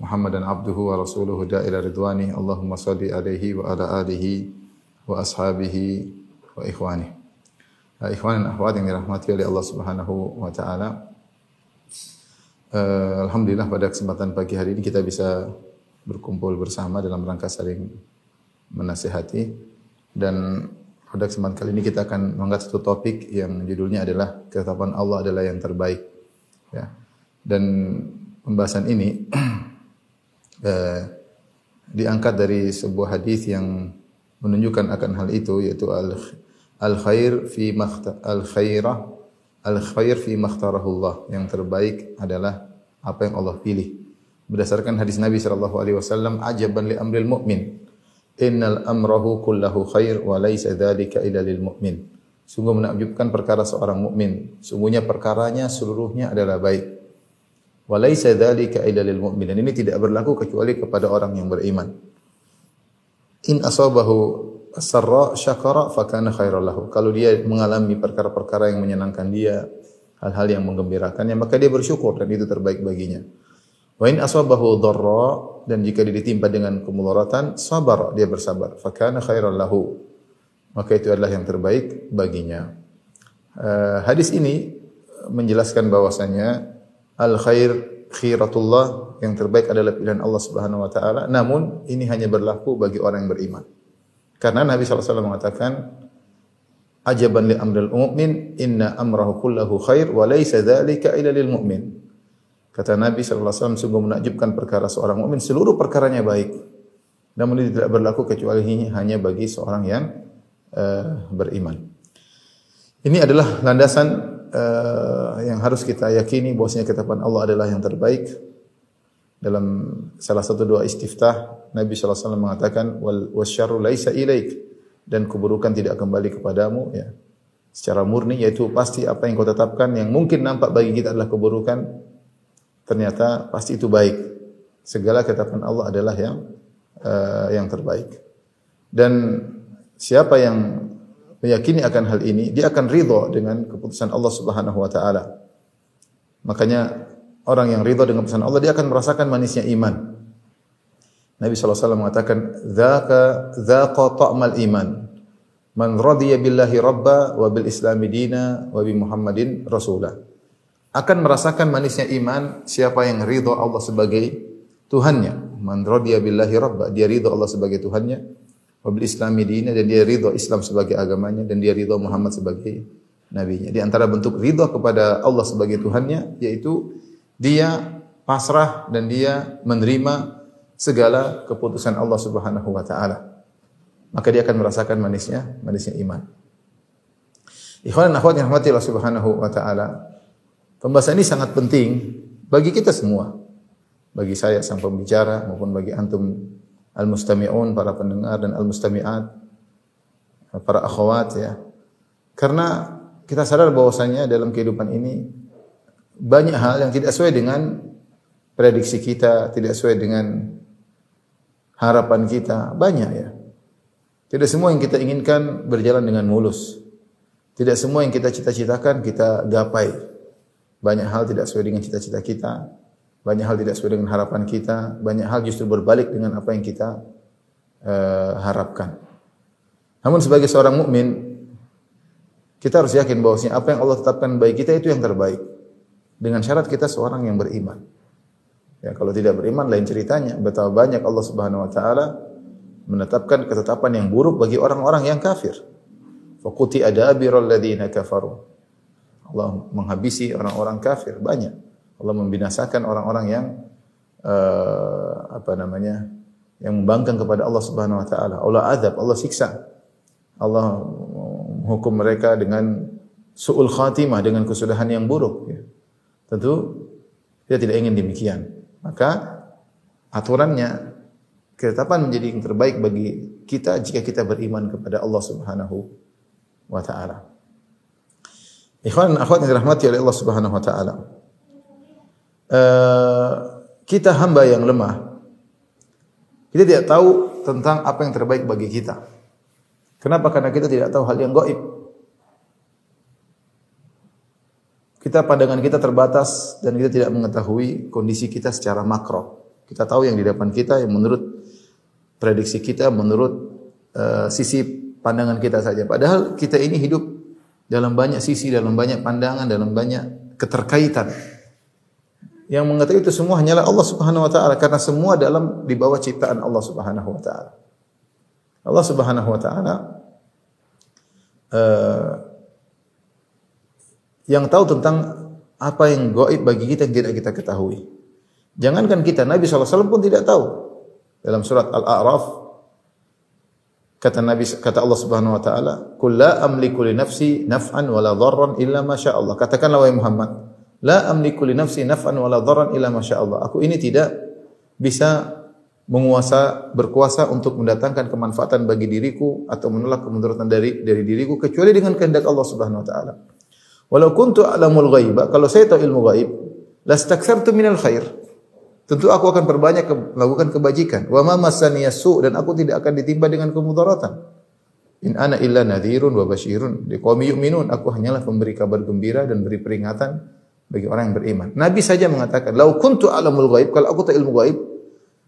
Muhammadan abduhu wa rasuluhu da'ila ridwani. Allahumma salli alaihi wa ala alihi wa ashabihi wa ikhwani. Uh, ikhwan dan akhwat yang dirahmati oleh Allah Subhanahu wa taala. Eh, Alhamdulillah pada kesempatan pagi hari ini kita bisa berkumpul bersama dalam rangka saling menasihati dan pada kesempatan kali ini kita akan mengangkat satu topik yang judulnya adalah ketetapan Allah adalah yang terbaik ya dan pembahasan ini eh, diangkat dari sebuah hadis yang menunjukkan akan hal itu yaitu al al khair fi al khairah al khair fi makhtarahullah. Yang terbaik adalah apa yang Allah pilih. Berdasarkan hadis Nabi sallallahu alaihi wasallam ajaban li amril mu'min. Innal amrahu kullahu khair wa laisa dzalika illa lil mu'min. Sungguh menakjubkan perkara seorang mukmin sungguhnya perkaranya seluruhnya adalah baik wa laisa dzalika illa lil mu'min ini tidak berlaku kecuali kepada orang yang beriman in asabahu sarra syakara fakana khairal lahu. Kalau dia mengalami perkara-perkara yang menyenangkan dia, hal-hal yang menggembirakannya, maka dia bersyukur dan itu terbaik baginya. Wa in asabahu dharra dan jika dia ditimpa dengan kemudaratan, sabar, dia bersabar. Fakana khairal lahu. Maka itu adalah yang terbaik baginya. Uh, hadis ini menjelaskan bahwasanya al khair khiratullah yang terbaik adalah pilihan Allah Subhanahu wa taala. Namun ini hanya berlaku bagi orang yang beriman. Karena Nabi SAW mengatakan, Ajaban li amril mu'min, inna amrahu kullahu khair, wa laysa dhalika illa lil mu'min. Kata Nabi SAW, sungguh menakjubkan perkara seorang mukmin seluruh perkaranya baik. Namun ini tidak berlaku kecuali hanya bagi seorang yang uh, beriman. Ini adalah landasan uh, yang harus kita yakini bahwasanya ketetapan Allah adalah yang terbaik. Dalam salah satu doa istiftah Nabi SAW mengatakan wal wasyarru laisa ilaik dan keburukan tidak kembali kepadamu ya. Secara murni yaitu pasti apa yang kau tetapkan yang mungkin nampak bagi kita adalah keburukan ternyata pasti itu baik. Segala ketetapan Allah adalah yang uh, yang terbaik. Dan siapa yang meyakini akan hal ini, dia akan ridho dengan keputusan Allah Subhanahu wa taala. Makanya orang yang ridho dengan pesan Allah dia akan merasakan manisnya iman. Nabi SAW mengatakan, "Dzaka dzaqa ta'mal iman. Man radiya billahi rabba wa bil islami dina wa bi Muhammadin rasula." Akan merasakan manisnya iman siapa yang ridho Allah sebagai Tuhannya. Man radiya billahi rabba, dia ridho Allah sebagai Tuhannya. Wa bil islami dina dan dia ridho Islam sebagai agamanya dan dia ridho Muhammad sebagai nabinya. Di antara bentuk ridho kepada Allah sebagai Tuhannya yaitu dia pasrah dan dia menerima segala keputusan Allah Subhanahu wa taala. Maka dia akan merasakan manisnya, manisnya iman. Ikhwan dan akhwat yang rahmati Allah Subhanahu wa taala. Pembahasan ini sangat penting bagi kita semua. Bagi saya sang pembicara maupun bagi antum al-mustami'un, para pendengar dan al-mustami'at, para akhwat ya. Karena kita sadar bahwasanya dalam kehidupan ini banyak hal yang tidak sesuai dengan prediksi kita, tidak sesuai dengan harapan kita, banyak ya. Tidak semua yang kita inginkan berjalan dengan mulus. Tidak semua yang kita cita-citakan kita gapai. Banyak hal tidak sesuai dengan cita-cita kita, banyak hal tidak sesuai dengan harapan kita, banyak hal justru berbalik dengan apa yang kita uh, harapkan. Namun sebagai seorang mukmin kita harus yakin bahwasanya apa yang Allah tetapkan bagi kita itu yang terbaik. Dengan syarat kita seorang yang beriman. Ya, kalau tidak beriman lain ceritanya. Betapa banyak Allah Subhanahu wa taala menetapkan ketetapan yang buruk bagi orang-orang yang kafir. Faquti adabirul ladzina kafaru. Allah menghabisi orang-orang kafir banyak. Allah membinasakan orang-orang yang uh, apa namanya? yang membangkang kepada Allah Subhanahu wa taala. Allah azab, Allah siksa. Allah hukum mereka dengan su'ul khatimah dengan kesudahan yang buruk ya. Tentu kita tidak ingin demikian. Maka aturannya ketetapan menjadi yang terbaik bagi kita jika kita beriman kepada Allah Subhanahu wa taala. Ikhwan dan akhwat yang dirahmati oleh Allah Subhanahu wa taala. Uh, kita hamba yang lemah. Kita tidak tahu tentang apa yang terbaik bagi kita. Kenapa? Karena kita tidak tahu hal yang gaib. Kita pandangan kita terbatas dan kita tidak mengetahui kondisi kita secara makro. Kita tahu yang di depan kita yang menurut prediksi kita, menurut uh, sisi pandangan kita saja. Padahal kita ini hidup dalam banyak sisi, dalam banyak pandangan, dalam banyak keterkaitan. Yang mengetahui itu semua hanyalah Allah Subhanahu wa taala karena semua dalam di bawah ciptaan Allah Subhanahu wa taala. Allah Subhanahu wa taala uh, yang tahu tentang apa yang gaib bagi kita yang tidak kita ketahui. Jangankan kita, Nabi SAW pun tidak tahu. Dalam surat Al-A'raf, kata Nabi kata Allah Subhanahu wa taala, "Qul la amliku li nafsi naf'an wala dharran illa ma syaa Allah." Katakanlah wahai Muhammad, "La amliku li nafsi naf'an wala dharran illa ma syaa Allah." Aku ini tidak bisa menguasa berkuasa untuk mendatangkan kemanfaatan bagi diriku atau menolak kemudaratan dari dari diriku kecuali dengan kehendak Allah Subhanahu wa taala. Walau kuntu alamul ghaiba, kalau saya tahu ilmu gaib, lastakthartu minal khair tentu aku akan perbanyak ke, melakukan kebajikan. Wa ma masaniyasu dan aku tidak akan ditimpa dengan kemudaratan. In ana illa nadhirun wa basyirun liqaumin yu'minun. Aku hanyalah pemberi kabar gembira dan beri peringatan bagi orang yang beriman. Nabi saja mengatakan, "Lau kuntu alamul ghaib," kalau aku tahu ilmu gaib,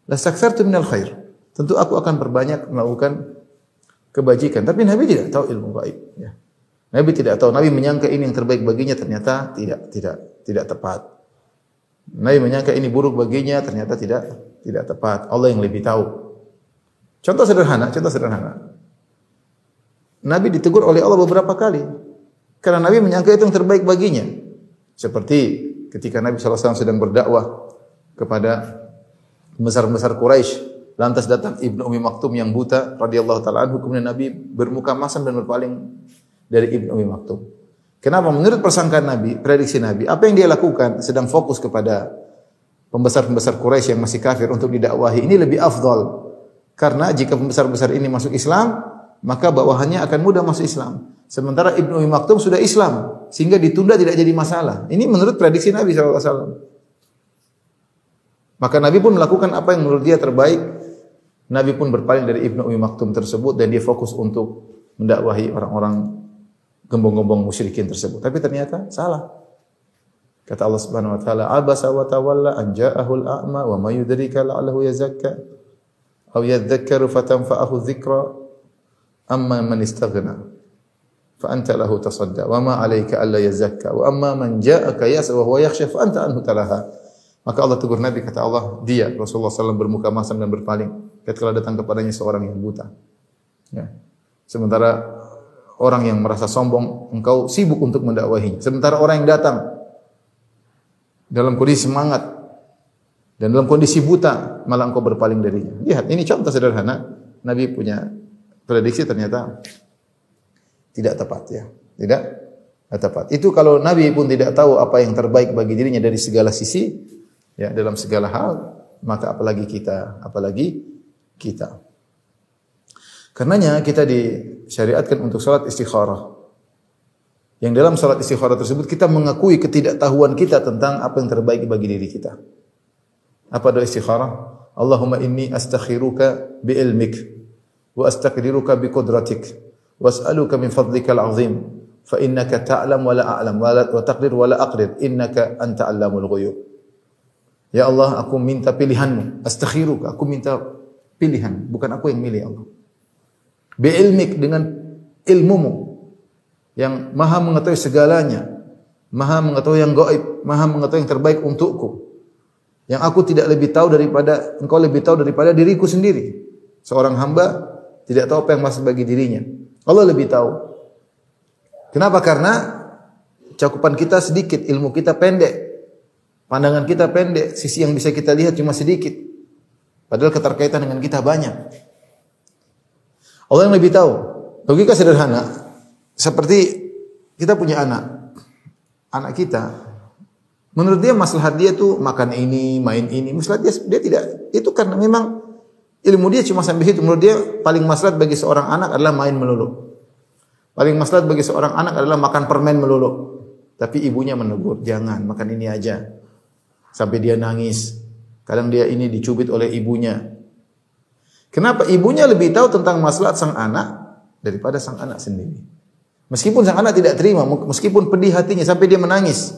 la saksartu minal khair. Tentu aku akan perbanyak melakukan kebajikan. Tapi Nabi tidak tahu ilmu gaib. Ya. Nabi tidak tahu. Nabi menyangka ini yang terbaik baginya ternyata tidak tidak tidak tepat. Nabi menyangka ini buruk baginya, ternyata tidak tidak tepat. Allah yang lebih tahu. Contoh sederhana, contoh sederhana. Nabi ditegur oleh Allah beberapa kali. Karena Nabi menyangka itu yang terbaik baginya. Seperti ketika Nabi SAW sedang berdakwah kepada besar-besar Quraisy, lantas datang Ibnu Umi Maktum yang buta radhiyallahu taala anhu kemudian Nabi bermuka masam dan berpaling dari Ibnu Umi Maktum. Kenapa? Menurut persangkaan Nabi, prediksi Nabi, apa yang dia lakukan sedang fokus kepada pembesar-pembesar Quraisy yang masih kafir untuk didakwahi. Ini lebih afdal. Karena jika pembesar-besar ini masuk Islam, maka bawahannya akan mudah masuk Islam. Sementara Ibnu Umi Maktum sudah Islam, sehingga ditunda tidak jadi masalah. Ini menurut prediksi Nabi SAW. Maka Nabi pun melakukan apa yang menurut dia terbaik. Nabi pun berpaling dari Ibnu Umi Maktum tersebut dan dia fokus untuk mendakwahi orang-orang gembong-gembong musyrikin tersebut. Tapi ternyata salah. Kata Allah Subhanahu wa taala, "Abasa wa tawalla an ja'ahu al-a'ma wa ma yudrika la'allahu yazakka aw yadhakkaru fatanfa'ahu dzikra amma man istaghna fa anta lahu tasadda wa ma 'alaika alla yazakka wa amma man ja'aka yas'a wa huwa yakhsha fa anta anhu talaha." Maka Allah tegur Nabi kata Allah, dia Rasulullah SAW bermuka masam dan berpaling ketika datang kepadanya seorang yang buta. Ya. Sementara orang yang merasa sombong, engkau sibuk untuk mendakwahinya. Sementara orang yang datang dalam kondisi semangat dan dalam kondisi buta, malah engkau berpaling darinya. Lihat, ini contoh sederhana. Nabi punya prediksi ternyata tidak tepat ya. Tidak tepat. Itu kalau Nabi pun tidak tahu apa yang terbaik bagi dirinya dari segala sisi, ya dalam segala hal, maka apalagi kita, apalagi kita. Karenanya kita disyariatkan untuk salat istikharah. Yang dalam salat istikharah tersebut kita mengakui ketidaktahuan kita tentang apa yang terbaik bagi diri kita. Apa doa istikharah? Allahumma inni astakhiruka bi ilmik wa astaqdiruka bi wa as'aluka min fadlikal azim fa innaka ta'lam wa la a'lam wa taqdir wa la aqdir innaka anta 'allamul ghuyub. Ya Allah, aku pilihanmu. Astakhiruka, aku minta pilihan, bukan aku yang milih ya Allah bi'ilmik dengan ilmumu yang maha mengetahui segalanya, maha mengetahui yang gaib, maha mengetahui yang terbaik untukku. Yang aku tidak lebih tahu daripada engkau lebih tahu daripada diriku sendiri. Seorang hamba tidak tahu apa yang masuk bagi dirinya. Allah lebih tahu. Kenapa? Karena cakupan kita sedikit, ilmu kita pendek. Pandangan kita pendek, sisi yang bisa kita lihat cuma sedikit. Padahal keterkaitan dengan kita banyak. Allah yang lebih tahu. Logika sederhana. Seperti kita punya anak. Anak kita Menurut dia maslahat dia tuh makan ini, main ini. Maslahat dia dia tidak. Itu karena memang ilmu dia cuma sampai situ. Menurut dia paling maslahat bagi seorang anak adalah main melulu. Paling maslahat bagi seorang anak adalah makan permen melulu. Tapi ibunya menegur, jangan makan ini aja. Sampai dia nangis. Kadang dia ini dicubit oleh ibunya. Kenapa? Ibunya lebih tahu tentang maslahat sang anak daripada sang anak sendiri. Meskipun sang anak tidak terima, meskipun pedih hatinya sampai dia menangis.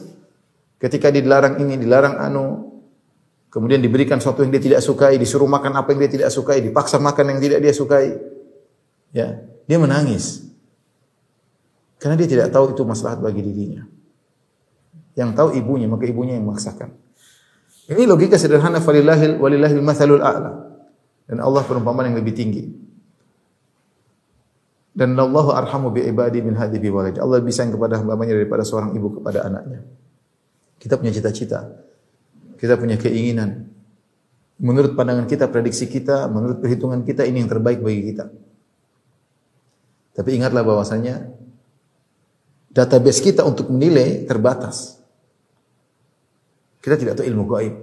Ketika dilarang ini, dilarang anu, kemudian diberikan sesuatu yang dia tidak sukai, disuruh makan apa yang dia tidak sukai, dipaksa makan yang tidak dia sukai. Ya, dia menangis. Karena dia tidak tahu itu maslahat bagi dirinya. Yang tahu ibunya, maka ibunya yang memaksakan. Ini logika sederhana falillahil walillahil mathalul a'la. Dan Allah perumpamaan yang lebih tinggi. Dan Allah arhamu bi ibadi min hadi bi walid. Allah lebih sayang kepada hambanya daripada seorang ibu kepada anaknya. Kita punya cita-cita. Kita punya keinginan. Menurut pandangan kita, prediksi kita, menurut perhitungan kita, ini yang terbaik bagi kita. Tapi ingatlah bahwasanya database kita untuk menilai terbatas. Kita tidak tahu ilmu gaib.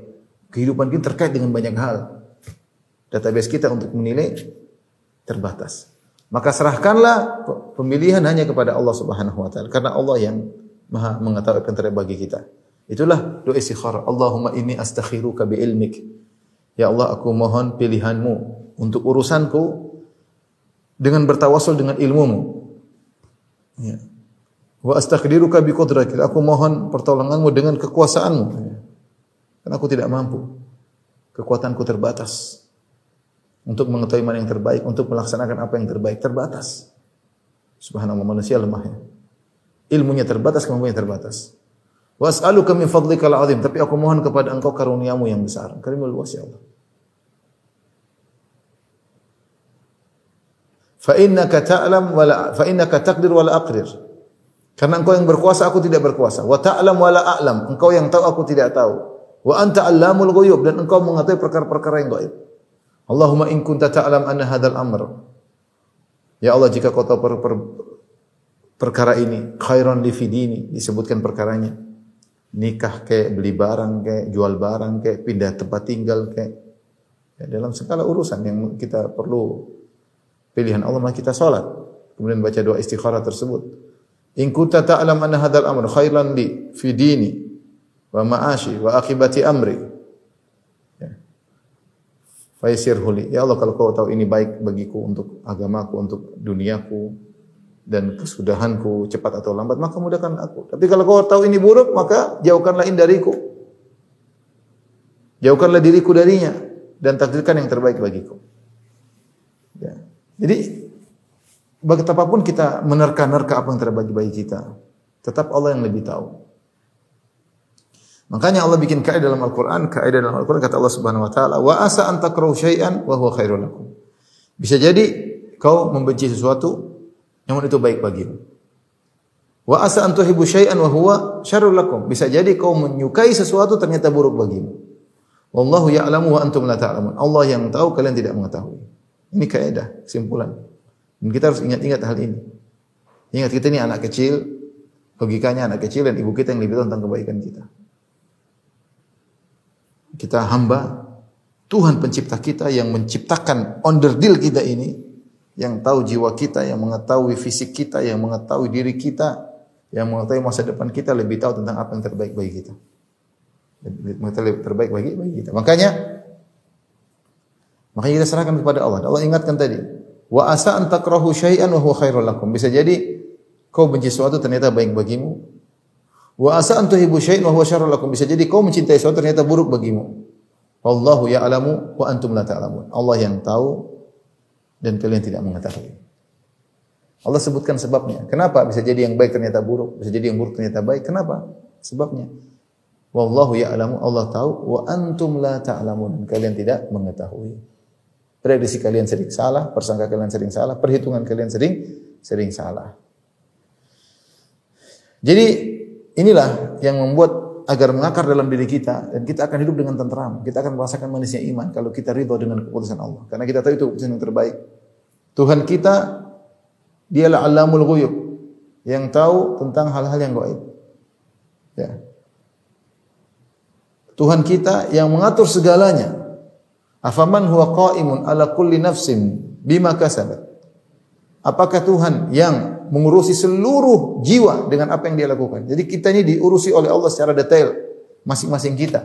Kehidupan kita terkait dengan banyak hal. Database kita untuk menilai terbatas. Maka serahkanlah pemilihan hanya kepada Allah Subhanahu wa taala karena Allah yang Maha mengetahui apa yang terbaik bagi kita. Itulah doa istikharah. Allahumma inni astakhiruka bi ilmik. Ya Allah, aku mohon pilihanmu untuk urusanku dengan bertawasul dengan ilmumu. Ya. Wa astakhiruka bi qudratik. Aku mohon pertolonganmu dengan kekuasaanmu. Ya. Karena aku tidak mampu. Kekuatanku terbatas. Untuk mengetahui mana yang terbaik, untuk melaksanakan apa yang terbaik terbatas. Subhanallah manusia lemah ya. Ilmunya terbatas, kemampuannya terbatas. Was'aluka min fadlikal azim, tapi aku mohon kepada Engkau karuniamu yang besar. Karimul luas ya Allah. Fa innaka ta'lam wa la fa innaka taqdir wa aqdir. Karena engkau yang berkuasa, aku tidak berkuasa. Wa ta'lam wa la a'lam. Engkau yang tahu, aku tidak tahu. Wa anta 'allamul ghuyub dan engkau mengetahui perkara-perkara yang gaib. Allahumma in kunta ta'lam anna hadzal amr. Ya Allah, jika kau tahu per, per, perkara ini khairan li fidini disebutkan perkaranya nikah kayak beli barang kayak jual barang kayak pindah tempat tinggal kayak ya, dalam segala urusan yang kita perlu pilihan Allah maka kita salat kemudian baca doa istikharah tersebut. In kunta ta'lam anna hadzal amr khairan li fi dini wa ma'ashi wa akibati amri. Ya. Faisirhu ya Allah kalau kau tahu ini baik bagiku untuk agamaku untuk duniaku dan kesudahanku cepat atau lambat maka mudahkan aku. Tapi kalau kau tahu ini buruk maka jauhkanlah ini dariku. Jauhkanlah diriku darinya dan takdirkan yang terbaik bagiku. Ya. Jadi betapapun kita menerka-nerka apa yang terbaik bagi kita, tetap Allah yang lebih tahu. Makanya Allah bikin kaidah dalam Al-Qur'an, kaidah dalam Al-Qur'an kata Allah Subhanahu wa taala, "Wa asa an takrahu syai'an wa huwa khairul lakum." Bisa jadi kau membenci sesuatu namun itu baik bagimu. Wa asa an tuhibbu syai'an wa huwa syarrul lakum. Bisa jadi kau menyukai sesuatu ternyata buruk bagimu. Wallahu ya'lamu wa antum la ta'lamun. Allah yang tahu kalian tidak mengetahui. Ini kaidah, kesimpulan. Dan kita harus ingat-ingat hal ini. Ingat kita ini anak kecil, logikanya anak kecil dan ibu kita yang lebih tahu tentang kebaikan kita. Kita hamba Tuhan pencipta kita yang menciptakan onderdil kita ini yang tahu jiwa kita, yang mengetahui fisik kita, yang mengetahui diri kita, yang mengetahui masa depan kita lebih tahu tentang apa yang terbaik bagi kita. Mengetahui terbaik bagi bagi kita. Makanya makanya kita serahkan kepada Allah. Allah ingatkan tadi, wa asa an syai'an wa huwa khairul lakum. Bisa jadi kau benci sesuatu ternyata baik bagimu. Wa asa an syai'an wa huwa syarrul lakum. Bisa jadi kau mencintai sesuatu ternyata buruk bagimu. Wallahu ya'lamu wa antum la ta'lamun. Allah yang tahu dan kalian tidak mengetahui. Allah sebutkan sebabnya. Kenapa bisa jadi yang baik ternyata buruk, bisa jadi yang buruk ternyata baik? Kenapa? Sebabnya. Wallahu ya'lamu, Allah tahu, wa antum la ta'lamun. Kalian tidak mengetahui. Prediksi kalian sering salah, persangka kalian sering salah, perhitungan kalian sering sering salah. Jadi inilah yang membuat agar mengakar dalam diri kita dan kita akan hidup dengan tenteram. Kita akan merasakan manisnya iman kalau kita ridho dengan keputusan Allah. Karena kita tahu itu keputusan yang terbaik. Tuhan kita dialah Alamul Ghuyub yang tahu tentang hal-hal yang gaib. Ya. Tuhan kita yang mengatur segalanya. Afaman huwa qa'imun ala kulli nafsin bima kasabat. Apakah Tuhan yang mengurusi seluruh jiwa dengan apa yang dia lakukan? Jadi kita ini diurusi oleh Allah secara detail masing-masing kita.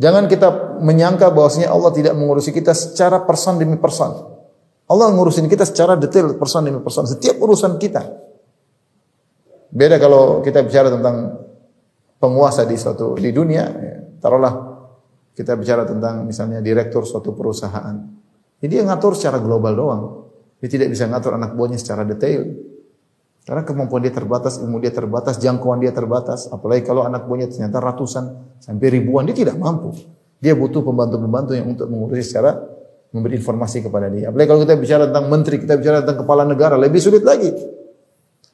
Jangan kita menyangka bahwasanya Allah tidak mengurusi kita secara person demi person. Allah ngurusin kita secara detail person demi person setiap urusan kita. Beda kalau kita bicara tentang penguasa di suatu di dunia, ya, taruhlah kita bicara tentang misalnya direktur suatu perusahaan. Jadi dia ngatur secara global doang. Dia tidak bisa ngatur anak buahnya secara detail. Karena kemampuan dia terbatas, ilmu dia terbatas, jangkauan dia terbatas. Apalagi kalau anak buahnya ternyata ratusan sampai ribuan, dia tidak mampu. Dia butuh pembantu-pembantu yang untuk mengurusi secara memberi informasi kepada dia. Apalagi kalau kita bicara tentang menteri, kita bicara tentang kepala negara, lebih sulit lagi.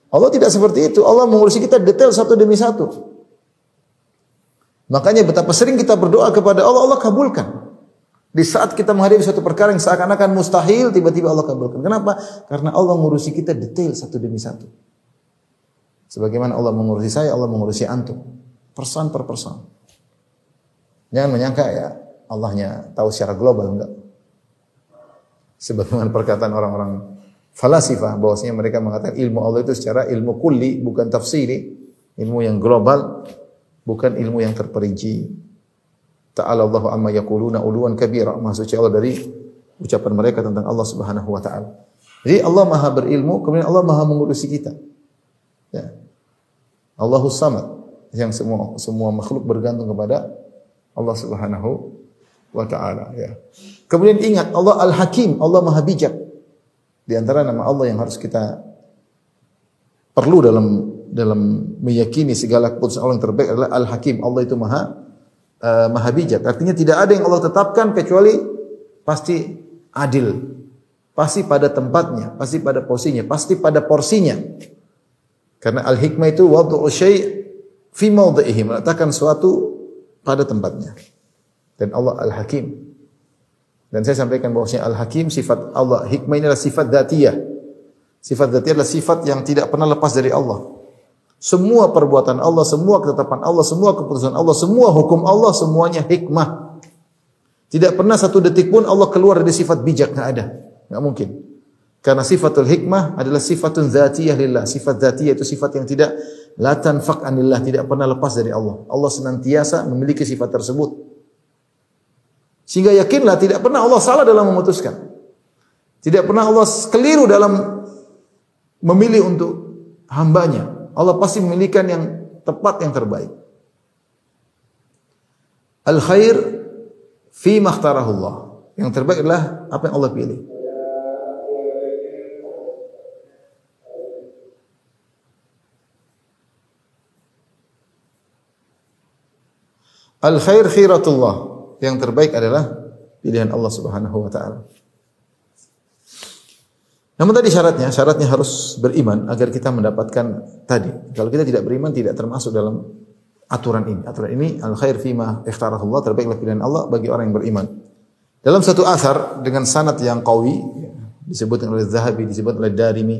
Allah tidak seperti itu. Allah mengurusi kita detail satu demi satu. Makanya betapa sering kita berdoa kepada Allah, Allah kabulkan. Di saat kita menghadapi suatu perkara yang seakan-akan mustahil, tiba-tiba Allah kabulkan. Kenapa? Karena Allah mengurusi kita detail satu demi satu. Sebagaimana Allah mengurusi saya, Allah mengurusi antum. Persan per persan. Jangan menyangka ya Allahnya tahu secara global enggak. Sebagaimana perkataan orang-orang falasifah bahwasanya mereka mengatakan ilmu Allah itu secara ilmu kulli bukan tafsiri, ilmu yang global bukan ilmu yang terperinci. Ta'ala Allah amma yaquluna uluan kabira. Maha suci Allah dari ucapan mereka tentang Allah Subhanahu wa taala. Jadi Allah Maha berilmu, kemudian Allah Maha mengurusi kita. Ya. Allahus Samad yang semua semua makhluk bergantung kepada Allah Subhanahu wa taala ya. Kemudian ingat Allah Al-Hakim, Allah Maha bijak. Di antara nama Allah yang harus kita perlu dalam dalam meyakini segala keputusan Allah yang terbaik adalah Al-Hakim. Allah itu Maha uh, maha bijak. Artinya tidak ada yang Allah tetapkan kecuali pasti adil. Pasti pada tempatnya, pasti pada porsinya, pasti pada porsinya. Karena al-hikmah itu wad'u syai' fi mawdhihi, meletakkan suatu pada tempatnya. Dan Allah al-hakim. Dan saya sampaikan bahwasanya al-hakim sifat Allah, hikmah ini adalah sifat dzatiyah. Sifat dzatiyah adalah sifat yang tidak pernah lepas dari Allah. Semua perbuatan Allah, semua ketetapan Allah, semua keputusan Allah, semua hukum Allah, semuanya hikmah. Tidak pernah satu detik pun Allah keluar dari sifat bijak, ada. Nggak mungkin. Karena sifatul hikmah adalah sifatun zatiyah lillah. Sifat zatiyah itu sifat yang tidak la tanfaq anillah, tidak pernah lepas dari Allah. Allah senantiasa memiliki sifat tersebut. Sehingga yakinlah tidak pernah Allah salah dalam memutuskan. Tidak pernah Allah keliru dalam memilih untuk hambanya. Allah pasti memilihkan yang tepat yang terbaik. Al khair fi makhtarahullah. Yang terbaik adalah apa yang Allah pilih. Al khair khiratullah. Yang terbaik adalah pilihan Allah Subhanahu wa taala. Namun tadi syaratnya, syaratnya harus beriman agar kita mendapatkan tadi. Kalau kita tidak beriman tidak termasuk dalam aturan ini. Aturan ini al khair fima ikhtarahullah terbaiklah pilihan Allah bagi orang yang beriman. Dalam satu asar dengan sanad yang qawi disebutkan oleh Zahabi, disebut oleh Darimi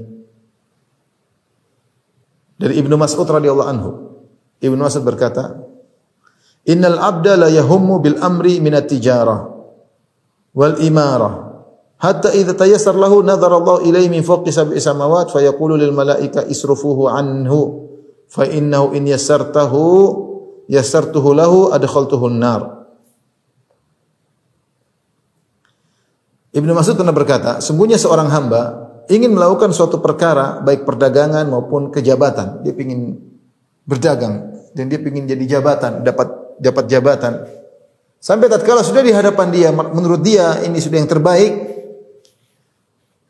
dari Ibnu Mas'ud radhiyallahu anhu. Ibnu Mas'ud berkata, "Innal abda la yahummu bil amri min at-tijarah wal imarah Hatta idza tayassar lahu nadhara Allah ilaihi min fawqi sab'i samawat fa yaqulu lil malaika isrufuhu anhu fa innahu in yassartahu yassartuhu lahu adkhaltuhu an-nar. Ibnu Mas'ud pernah berkata, sungguhnya seorang hamba ingin melakukan suatu perkara baik perdagangan maupun kejabatan. Dia ingin berdagang dan dia ingin jadi jabatan, dapat dapat jabatan. Sampai tatkala sudah di hadapan dia menurut dia ini sudah yang terbaik,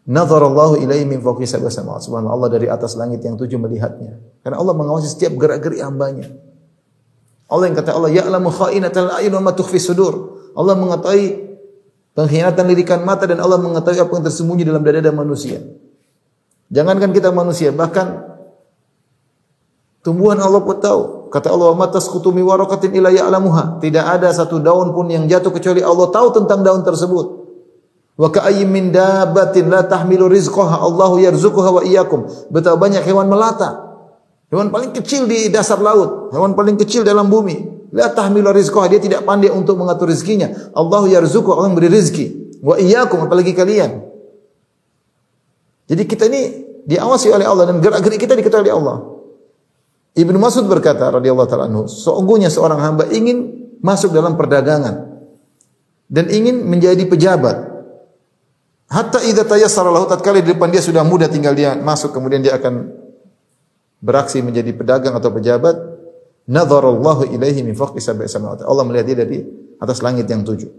Nazarallahu ilaihi min fawqi samawat. Subhanallah Allah dari atas langit yang tujuh melihatnya. Karena Allah mengawasi setiap gerak-gerik hambanya. Allah yang kata Allah ya'lamu kha'inatal a'yun wa ma tukhfi sudur. Allah mengetahui pengkhianatan lirikan mata dan Allah mengetahui apa yang tersembunyi dalam dada manusia. Jangankan kita manusia, bahkan tumbuhan Allah pun tahu. Kata Allah, "Ma tasqutu mi waraqatin ya'lamuha." Tidak ada satu daun pun yang jatuh kecuali Allah tahu tentang daun tersebut. Wa ka'ayyin min dabbatin la tahmilu rizqaha Allahu yarzuquha wa iyyakum. Betapa banyak hewan melata. Hewan paling kecil di dasar laut, hewan paling kecil dalam bumi. La tahmilu rizqaha, dia tidak pandai untuk mengatur rezekinya. Allah yarzuqu, Allah memberi rezeki. Wa iyyakum, apalagi kalian. Jadi kita ini diawasi oleh Allah dan gerak-gerik kita diketahui oleh Allah. Ibnu Mas'ud berkata radhiyallahu taala anhu, sesungguhnya seorang hamba ingin masuk dalam perdagangan dan ingin menjadi pejabat. Hatta idza tayassara lahu tatkala di depan dia sudah mudah tinggal dia masuk kemudian dia akan beraksi menjadi pedagang atau pejabat, nadharallahu ilaihi min fawqi sab'i samawati. Allah melihat dia dari atas langit yang tujuh.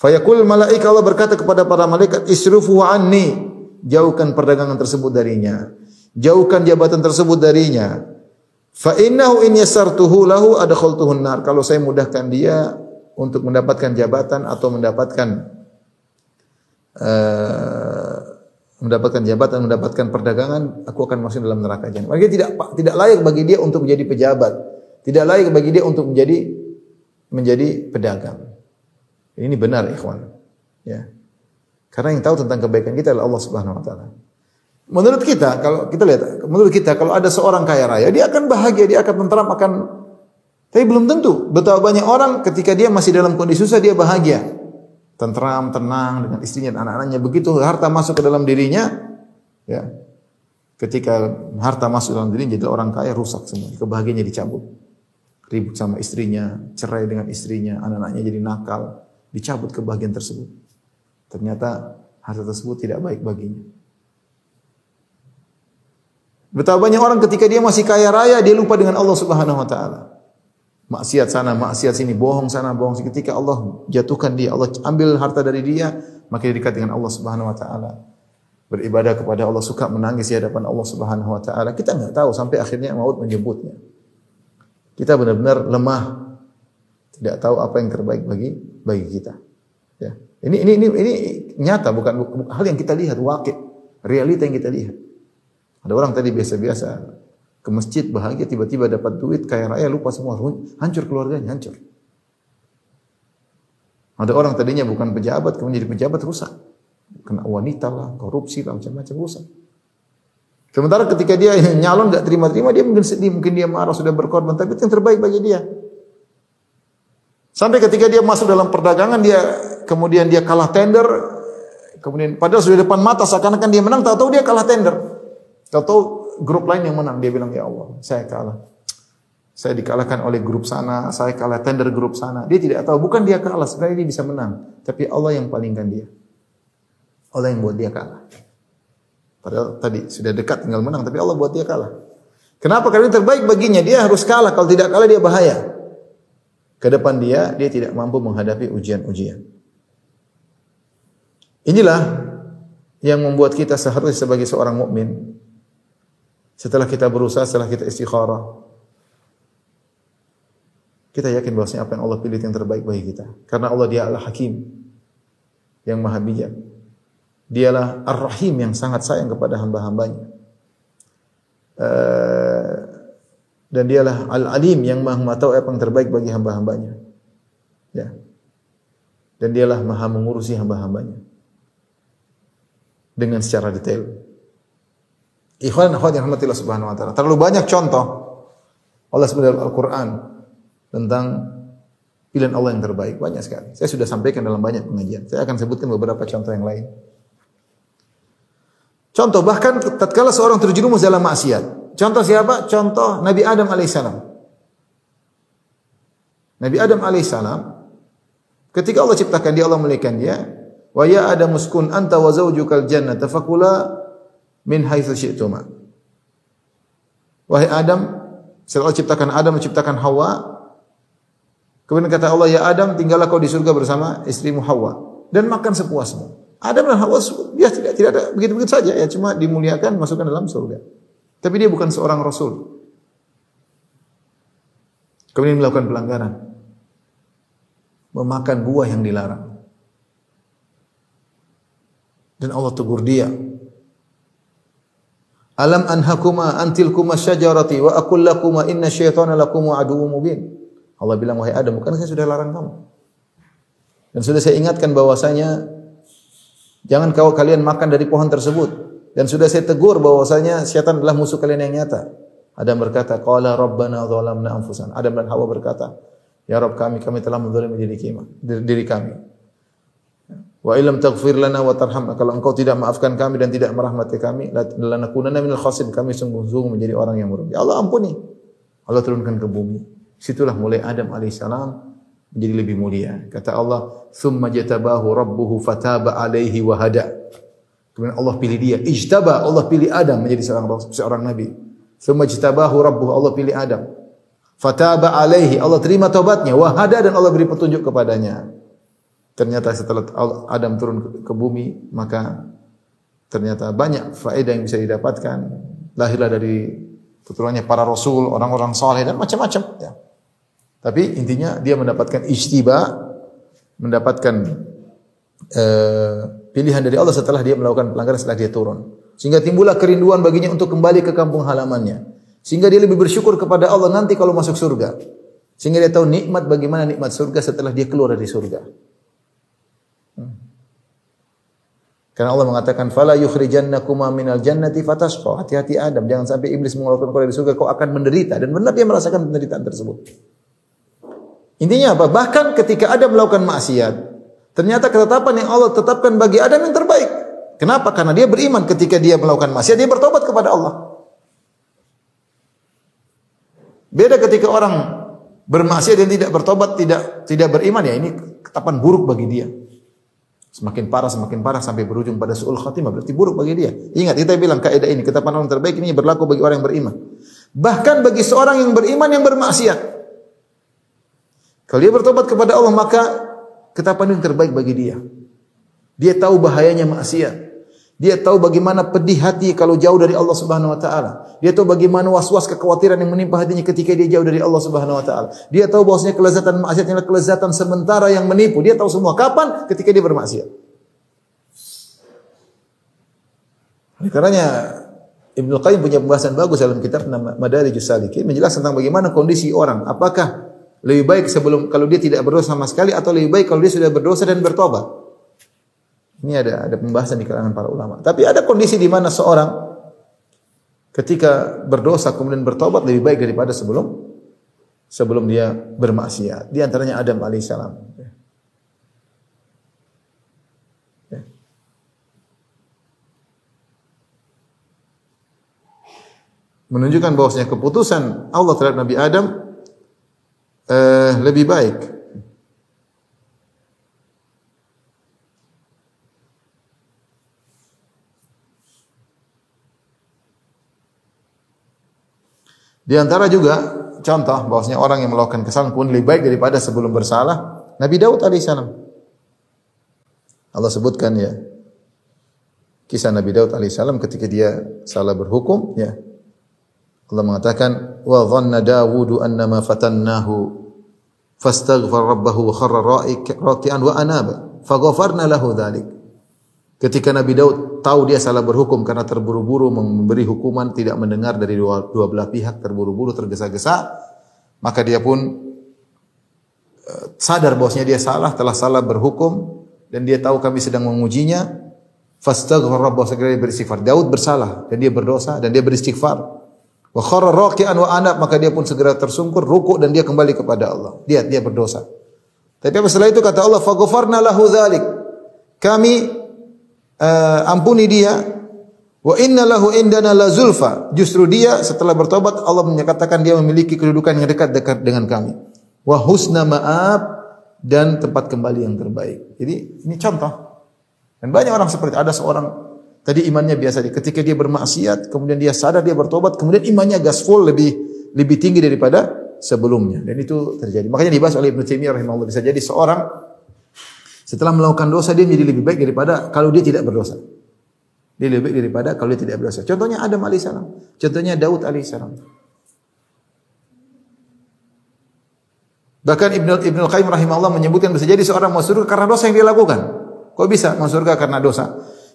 Fayaqul malaika Allah berkata kepada para malaikat, "Isrufu anni." Jauhkan perdagangan tersebut darinya. Jauhkan jabatan tersebut darinya. Fa innahu in yasartuhu lahu adkhaltuhu nar. Kalau saya mudahkan dia untuk mendapatkan jabatan atau mendapatkan uh, mendapatkan jabatan, mendapatkan perdagangan, aku akan masuk dalam neraka jahanam. Maka tidak tidak layak bagi dia untuk menjadi pejabat. Tidak layak bagi dia untuk menjadi menjadi pedagang. Ini benar, ikhwan. Ya. Karena yang tahu tentang kebaikan kita adalah Allah Subhanahu wa taala. Menurut kita, kalau kita lihat, menurut kita kalau ada seorang kaya raya, dia akan bahagia, dia akan tentram, akan tapi belum tentu. Betapa banyak orang ketika dia masih dalam kondisi susah dia bahagia. Tentram, tenang dengan istrinya dan anak-anaknya. Begitu harta masuk ke dalam dirinya, ya. Ketika harta masuk dalam dirinya jadi orang kaya rusak semua. Kebahagiaannya dicabut. Ribut sama istrinya, cerai dengan istrinya, anak-anaknya jadi nakal, dicabut kebahagiaan tersebut. Ternyata harta tersebut tidak baik baginya. Betapa banyak orang ketika dia masih kaya raya dia lupa dengan Allah Subhanahu wa taala. Maksiat sana, maksiat sini, bohong sana, bohong sini. Ketika Allah jatuhkan dia, Allah ambil harta dari dia, maka dia dekat dengan Allah Subhanahu wa taala. Beribadah kepada Allah, suka menangis di hadapan Allah Subhanahu wa taala. Kita enggak tahu sampai akhirnya maut menjemputnya. Kita benar-benar lemah. Tidak tahu apa yang terbaik bagi bagi kita. Ya. Ini ini ini ini nyata bukan, bukan hal yang kita lihat wakil, realita yang kita lihat. Ada orang tadi biasa-biasa ke masjid bahagia tiba-tiba dapat duit kaya raya lupa semua. Hancur keluarganya hancur. Ada orang tadinya bukan pejabat kemudian jadi pejabat rusak. Kena wanita lah korupsi lah macam-macam rusak. Sementara ketika dia nyalon nggak terima-terima dia mungkin sedih mungkin dia marah sudah berkorban tapi itu yang terbaik bagi dia. Sampai ketika dia masuk dalam perdagangan dia kemudian dia kalah tender kemudian padahal sudah depan mata seakan-akan dia menang tahu-tahu dia kalah tender. Tahu-tahu grup lain yang menang. Dia bilang, ya Allah, saya kalah. Saya dikalahkan oleh grup sana, saya kalah tender grup sana. Dia tidak tahu, bukan dia kalah, sebenarnya dia bisa menang. Tapi Allah yang palingkan dia. Allah yang buat dia kalah. Padahal tadi sudah dekat tinggal menang, tapi Allah buat dia kalah. Kenapa? Karena terbaik baginya, dia harus kalah. Kalau tidak kalah dia bahaya. Ke depan dia, dia tidak mampu menghadapi ujian-ujian. Inilah yang membuat kita seharusnya sebagai seorang mukmin setelah kita berusaha, setelah kita istikharah, kita yakin bahwasanya apa yang Allah pilih yang terbaik bagi kita. Karena Allah dia adalah hakim yang maha bijak. Dialah ar-rahim yang sangat sayang kepada hamba-hambanya. Uh, dan dialah al-alim yang maha mengetahui apa yang terbaik bagi hamba-hambanya. Ya. Dan dialah maha mengurusi hamba-hambanya. Dengan secara detail. Ikhwan akhwat yang rahmatillah subhanahu wa ta'ala. Terlalu banyak contoh Allah sebenarnya Al-Quran tentang pilihan Allah yang terbaik. Banyak sekali. Saya sudah sampaikan dalam banyak pengajian. Saya akan sebutkan beberapa contoh yang lain. Contoh bahkan tatkala seorang terjerumus dalam maksiat. Contoh siapa? Contoh Nabi Adam alaihissalam. Nabi Adam alaihissalam ketika Allah ciptakan dia Allah memilihkan dia, wa ya Adam muskun anta wa zawjukal jannata fakula min haitsu syi'tuma. Wahai Adam, setelah Allah ciptakan Adam, menciptakan Hawa, kemudian kata Allah, "Ya Adam, tinggallah kau di surga bersama istrimu Hawa dan makan sepuasmu." Adam dan Hawa dia tidak tidak ada begitu-begitu saja ya, cuma dimuliakan masukkan dalam surga. Tapi dia bukan seorang rasul. Kemudian melakukan pelanggaran. Memakan buah yang dilarang. Dan Allah tegur dia, Alam anhakuma antil kuma syajarati wa aqul lakuma inna syaitana lakum aduwwum mubin. Allah bilang wahai Adam, bukan saya sudah larang kamu? Dan sudah saya ingatkan bahwasanya jangan kau kalian makan dari pohon tersebut dan sudah saya tegur bahwasanya syaitan adalah musuh kalian yang nyata. Adam berkata, "Qala rabbana zalamna anfusana." Adam dan Hawa berkata, Ya Rabb kami, kami telah menzalimi diri kami, diri kami. Wa illam taghfir lana wa tarhamna kalau engkau tidak maafkan kami dan tidak merahmati kami lanakunanna minal khasirin kami sungguh-sungguh menjadi orang yang merugi. Allah ampuni. Allah turunkan ke bumi. Situlah mulai Adam alaihissalam menjadi lebih mulia. Kata Allah, "Tsumma jatabahu rabbuhu fataba alaihi wa hada." Kemudian Allah pilih dia. Ijtaba, Allah pilih Adam menjadi seorang seorang nabi. Tsumma jatabahu rabbuhu, Allah pilih Adam. Fataba alaihi, Allah terima taubatnya. Wa hada dan Allah beri petunjuk kepadanya. Ternyata setelah Adam turun ke, bumi, maka ternyata banyak faedah yang bisa didapatkan. Lahirlah dari keturunannya para rasul, orang-orang saleh dan macam-macam. Ya. Tapi intinya dia mendapatkan ijtiba, mendapatkan uh, pilihan dari Allah setelah dia melakukan pelanggaran setelah dia turun. Sehingga timbullah kerinduan baginya untuk kembali ke kampung halamannya. Sehingga dia lebih bersyukur kepada Allah nanti kalau masuk surga. Sehingga dia tahu nikmat bagaimana nikmat surga setelah dia keluar dari surga. Karena Allah mengatakan fala yukhrijannakuma minal jannati fatasqa. Hati-hati Adam, jangan sampai iblis mengeluarkan kau dari surga kau akan menderita dan benar dia merasakan penderitaan tersebut. Intinya apa? Bahkan ketika Adam melakukan maksiat, ternyata ketetapan yang Allah tetapkan bagi Adam yang terbaik. Kenapa? Karena dia beriman ketika dia melakukan maksiat, dia bertobat kepada Allah. Beda ketika orang bermaksiat dan tidak bertobat, tidak tidak beriman ya ini ketetapan buruk bagi dia. Semakin parah, semakin parah sampai berujung pada su'ul khatimah. Berarti buruk bagi dia. Ingat, kita bilang kaidah ini, ketetapan orang terbaik ini berlaku bagi orang yang beriman. Bahkan bagi seorang yang beriman yang bermaksiat. Kalau dia bertobat kepada Allah, maka ketetapan yang terbaik bagi dia. Dia tahu bahayanya maksiat. Dia tahu bagaimana pedih hati kalau jauh dari Allah Subhanahu wa taala. Dia tahu bagaimana was-was kekhawatiran yang menimpa hatinya ketika dia jauh dari Allah Subhanahu wa taala. Dia tahu bahwasanya kelezatan maksiat adalah kelezatan sementara yang menipu. Dia tahu semua kapan ketika dia bermaksiat. Oleh karenanya Ibnu Qayyim punya pembahasan bagus dalam kitab Madarijus Salikin menjelaskan tentang bagaimana kondisi orang. Apakah lebih baik sebelum kalau dia tidak berdosa sama sekali atau lebih baik kalau dia sudah berdosa dan bertobat? Ini ada ada pembahasan di kalangan para ulama. Tapi ada kondisi di mana seorang ketika berdosa kemudian bertobat lebih baik daripada sebelum sebelum dia bermaksiat. Di antaranya Adam alaihissalam. Ya. Menunjukkan bahwasanya keputusan Allah terhadap Nabi Adam eh, lebih baik Di antara juga contoh bahwasanya orang yang melakukan kesalahan pun lebih baik daripada sebelum bersalah Nabi Daud alaihissalam. Allah sebutkan ya kisah Nabi Daud alaihissalam ketika dia salah berhukum ya. Allah mengatakan wa dhanna Dawud annama fatannahu fastaghfar rabbahu wa kharra raki'an wa anaba faghafarna lahu dhalik. Ketika Nabi Daud tahu dia salah berhukum karena terburu-buru memberi hukuman tidak mendengar dari dua, dua belah pihak terburu-buru tergesa-gesa, maka dia pun uh, sadar bahwasanya dia salah, telah salah berhukum dan dia tahu kami sedang mengujinya. Fastaghfar rabbahu segera beristighfar. Daud bersalah dan dia berdosa dan dia beristighfar. Wa kharra raki'an wa anab maka dia pun segera tersungkur, rukuk dan dia kembali kepada Allah. Dia dia berdosa. Tapi setelah itu kata Allah, "Faghfarna lahu dzalik." Kami uh, ampuni dia. Wa inna lahu indana la zulfa. Justru dia setelah bertobat Allah menyatakan dia memiliki kedudukan yang dekat dekat dengan kami. Wa husna ma'ab dan tempat kembali yang terbaik. Jadi ini contoh. Dan banyak orang seperti ada seorang tadi imannya biasa ketika dia bermaksiat kemudian dia sadar dia bertobat kemudian imannya gaspol lebih lebih tinggi daripada sebelumnya. Dan itu terjadi. Makanya dibahas oleh Ibnu Taimiyah rahimahullah. Bisa jadi seorang setelah melakukan dosa dia menjadi lebih baik daripada kalau dia tidak berdosa. Dia lebih baik daripada kalau dia tidak berdosa. Contohnya Adam alaihissalam. Contohnya Daud alaihissalam. Bahkan Ibnu Ibnu Qayyim rahimahullah menyebutkan bisa jadi seorang masuk surga karena dosa yang dia lakukan. Kok bisa masuk surga karena dosa?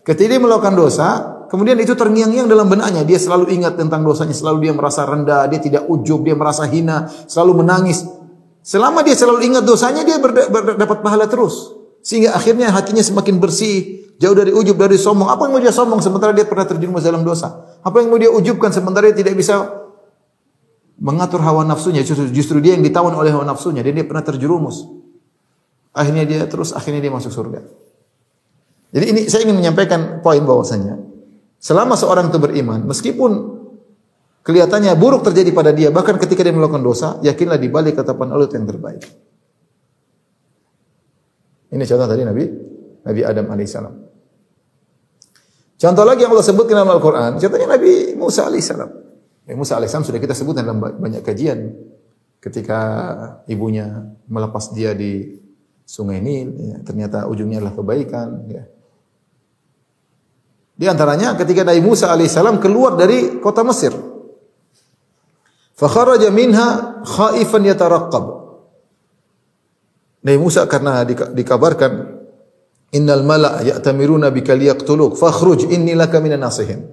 Ketika dia melakukan dosa, kemudian itu terngiang-ngiang dalam benaknya. Dia selalu ingat tentang dosanya, selalu dia merasa rendah, dia tidak ujub, dia merasa hina, selalu menangis. Selama dia selalu ingat dosanya, dia dapat pahala terus. Sehingga akhirnya hatinya semakin bersih, jauh dari ujub, dari sombong. Apa yang mau dia sombong sementara dia pernah terjerumus dalam dosa? Apa yang mau dia ujubkan sementara dia tidak bisa mengatur hawa nafsunya, justru, justru dia yang ditawan oleh hawa nafsunya dan dia pernah terjerumus. Akhirnya dia terus akhirnya dia masuk surga. Jadi ini saya ingin menyampaikan poin bahwasanya selama seorang itu beriman, meskipun kelihatannya buruk terjadi pada dia, bahkan ketika dia melakukan dosa, yakinlah di balik ketetapan Allah yang terbaik. Ini contoh tadi Nabi Nabi Adam alaihissalam. Contoh lagi yang Allah sebutkan dalam Al-Quran, contohnya Nabi Musa alaihissalam. Nabi Musa alaihissalam sudah kita sebutkan dalam banyak kajian. Ketika ibunya melepas dia di sungai Nil, ya, ternyata ujungnya adalah kebaikan. Ya. Di antaranya ketika Nabi Musa alaihissalam keluar dari kota Mesir. Fakharaja minha khaifan yataraqqab. Nabi Musa karena dikabarkan innal mala' ya'tamiruna bika liyaqtuluk fakhruj inni laka minan nasihin.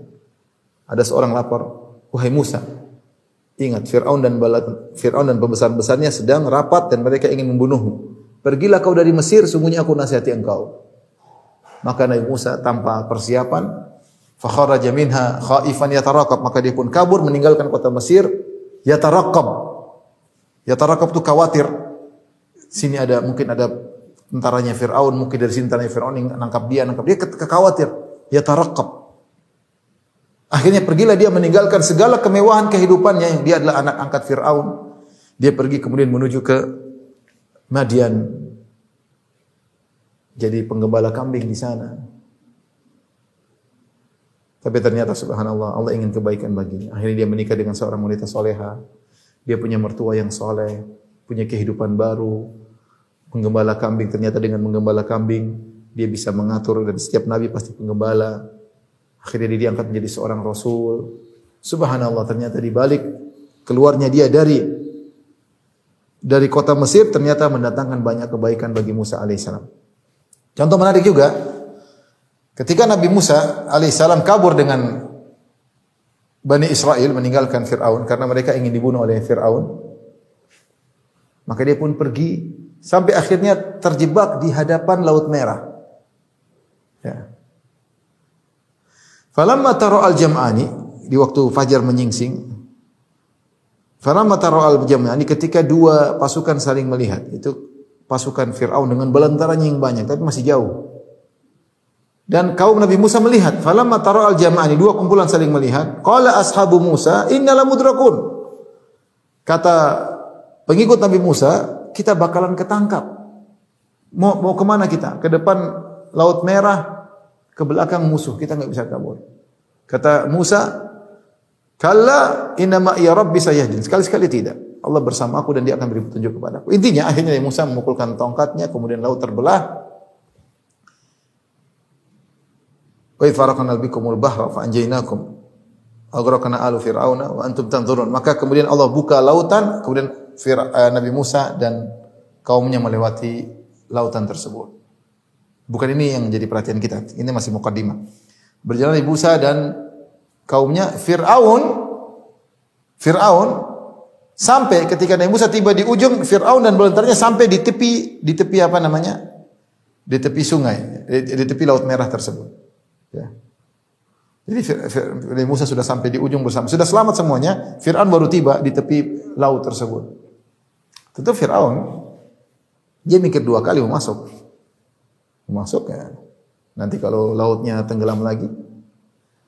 Ada seorang lapor, wahai Musa, ingat Firaun dan bala Firaun dan pembesar-besarnya sedang rapat dan mereka ingin membunuhmu. Pergilah kau dari Mesir, sungguhnya aku nasihati engkau. Maka Nabi Musa tanpa persiapan fakharaja minha khaifan yatarakab maka dia pun kabur meninggalkan kota Mesir yatarakab yatarakab itu khawatir sini ada mungkin ada tentaranya Firaun mungkin dari sini tentaranya Firaun yang nangkap dia nangkap dia kekhawatir yatarakab akhirnya pergilah dia meninggalkan segala kemewahan kehidupannya yang dia adalah anak angkat Firaun dia pergi kemudian menuju ke Madian jadi penggembala kambing di sana. Tapi ternyata subhanallah Allah ingin kebaikan baginya. Akhirnya dia menikah dengan seorang wanita soleha. Dia punya mertua yang soleh, punya kehidupan baru. Penggembala kambing ternyata dengan menggembala kambing dia bisa mengatur dan setiap nabi pasti penggembala. Akhirnya dia diangkat menjadi seorang rasul. Subhanallah ternyata di balik keluarnya dia dari dari kota Mesir ternyata mendatangkan banyak kebaikan bagi Musa alaihissalam. Contoh menarik juga, ketika Nabi Musa alaihissalam kabur dengan Bani Israel meninggalkan Fir'aun karena mereka ingin dibunuh oleh Fir'aun, maka dia pun pergi sampai akhirnya terjebak di hadapan Laut Merah. Ya. Falamma taro al-jam'ani di waktu fajar menyingsing, falamma taro al-jam'ani ketika dua pasukan saling melihat, itu pasukan Fir'aun dengan belantaranya yang banyak, tapi masih jauh. Dan kaum Nabi Musa melihat, falamma tara al-jama'ani, dua kumpulan saling melihat, qala ashabu Musa innala mudrakun. Kata pengikut Nabi Musa, kita bakalan ketangkap. Mau mau ke mana kita? Ke depan Laut Merah, ke belakang musuh, kita nggak bisa kabur. Kata Musa, kalla inna ma ya rabbi sayahdin. Sekali-sekali tidak. Allah bersama aku dan dia akan beri petunjuk kepadaku. Intinya akhirnya Musa memukulkan tongkatnya, kemudian laut terbelah. Wa faraqna bikumul bahra fa anjaynakum. Aghraqna alu fir'auna wa antum tanzurun. Maka kemudian Allah buka lautan, kemudian uh, Nabi Musa dan kaumnya melewati lautan tersebut. Bukan ini yang menjadi perhatian kita. Ini masih mukaddimah. Berjalan Nabi Musa dan kaumnya Fir'aun Fir'aun Sampai ketika Nabi Musa tiba di ujung Firaun dan belantaranya sampai di tepi di tepi apa namanya? Di tepi sungai, di, di tepi laut merah tersebut. Ya. Jadi Nabi Musa sudah sampai di ujung bersama. Sudah selamat semuanya. Firaun baru tiba di tepi laut tersebut. Tentu Firaun dia mikir dua kali mau masuk. Mau masuk ya. Nanti kalau lautnya tenggelam lagi,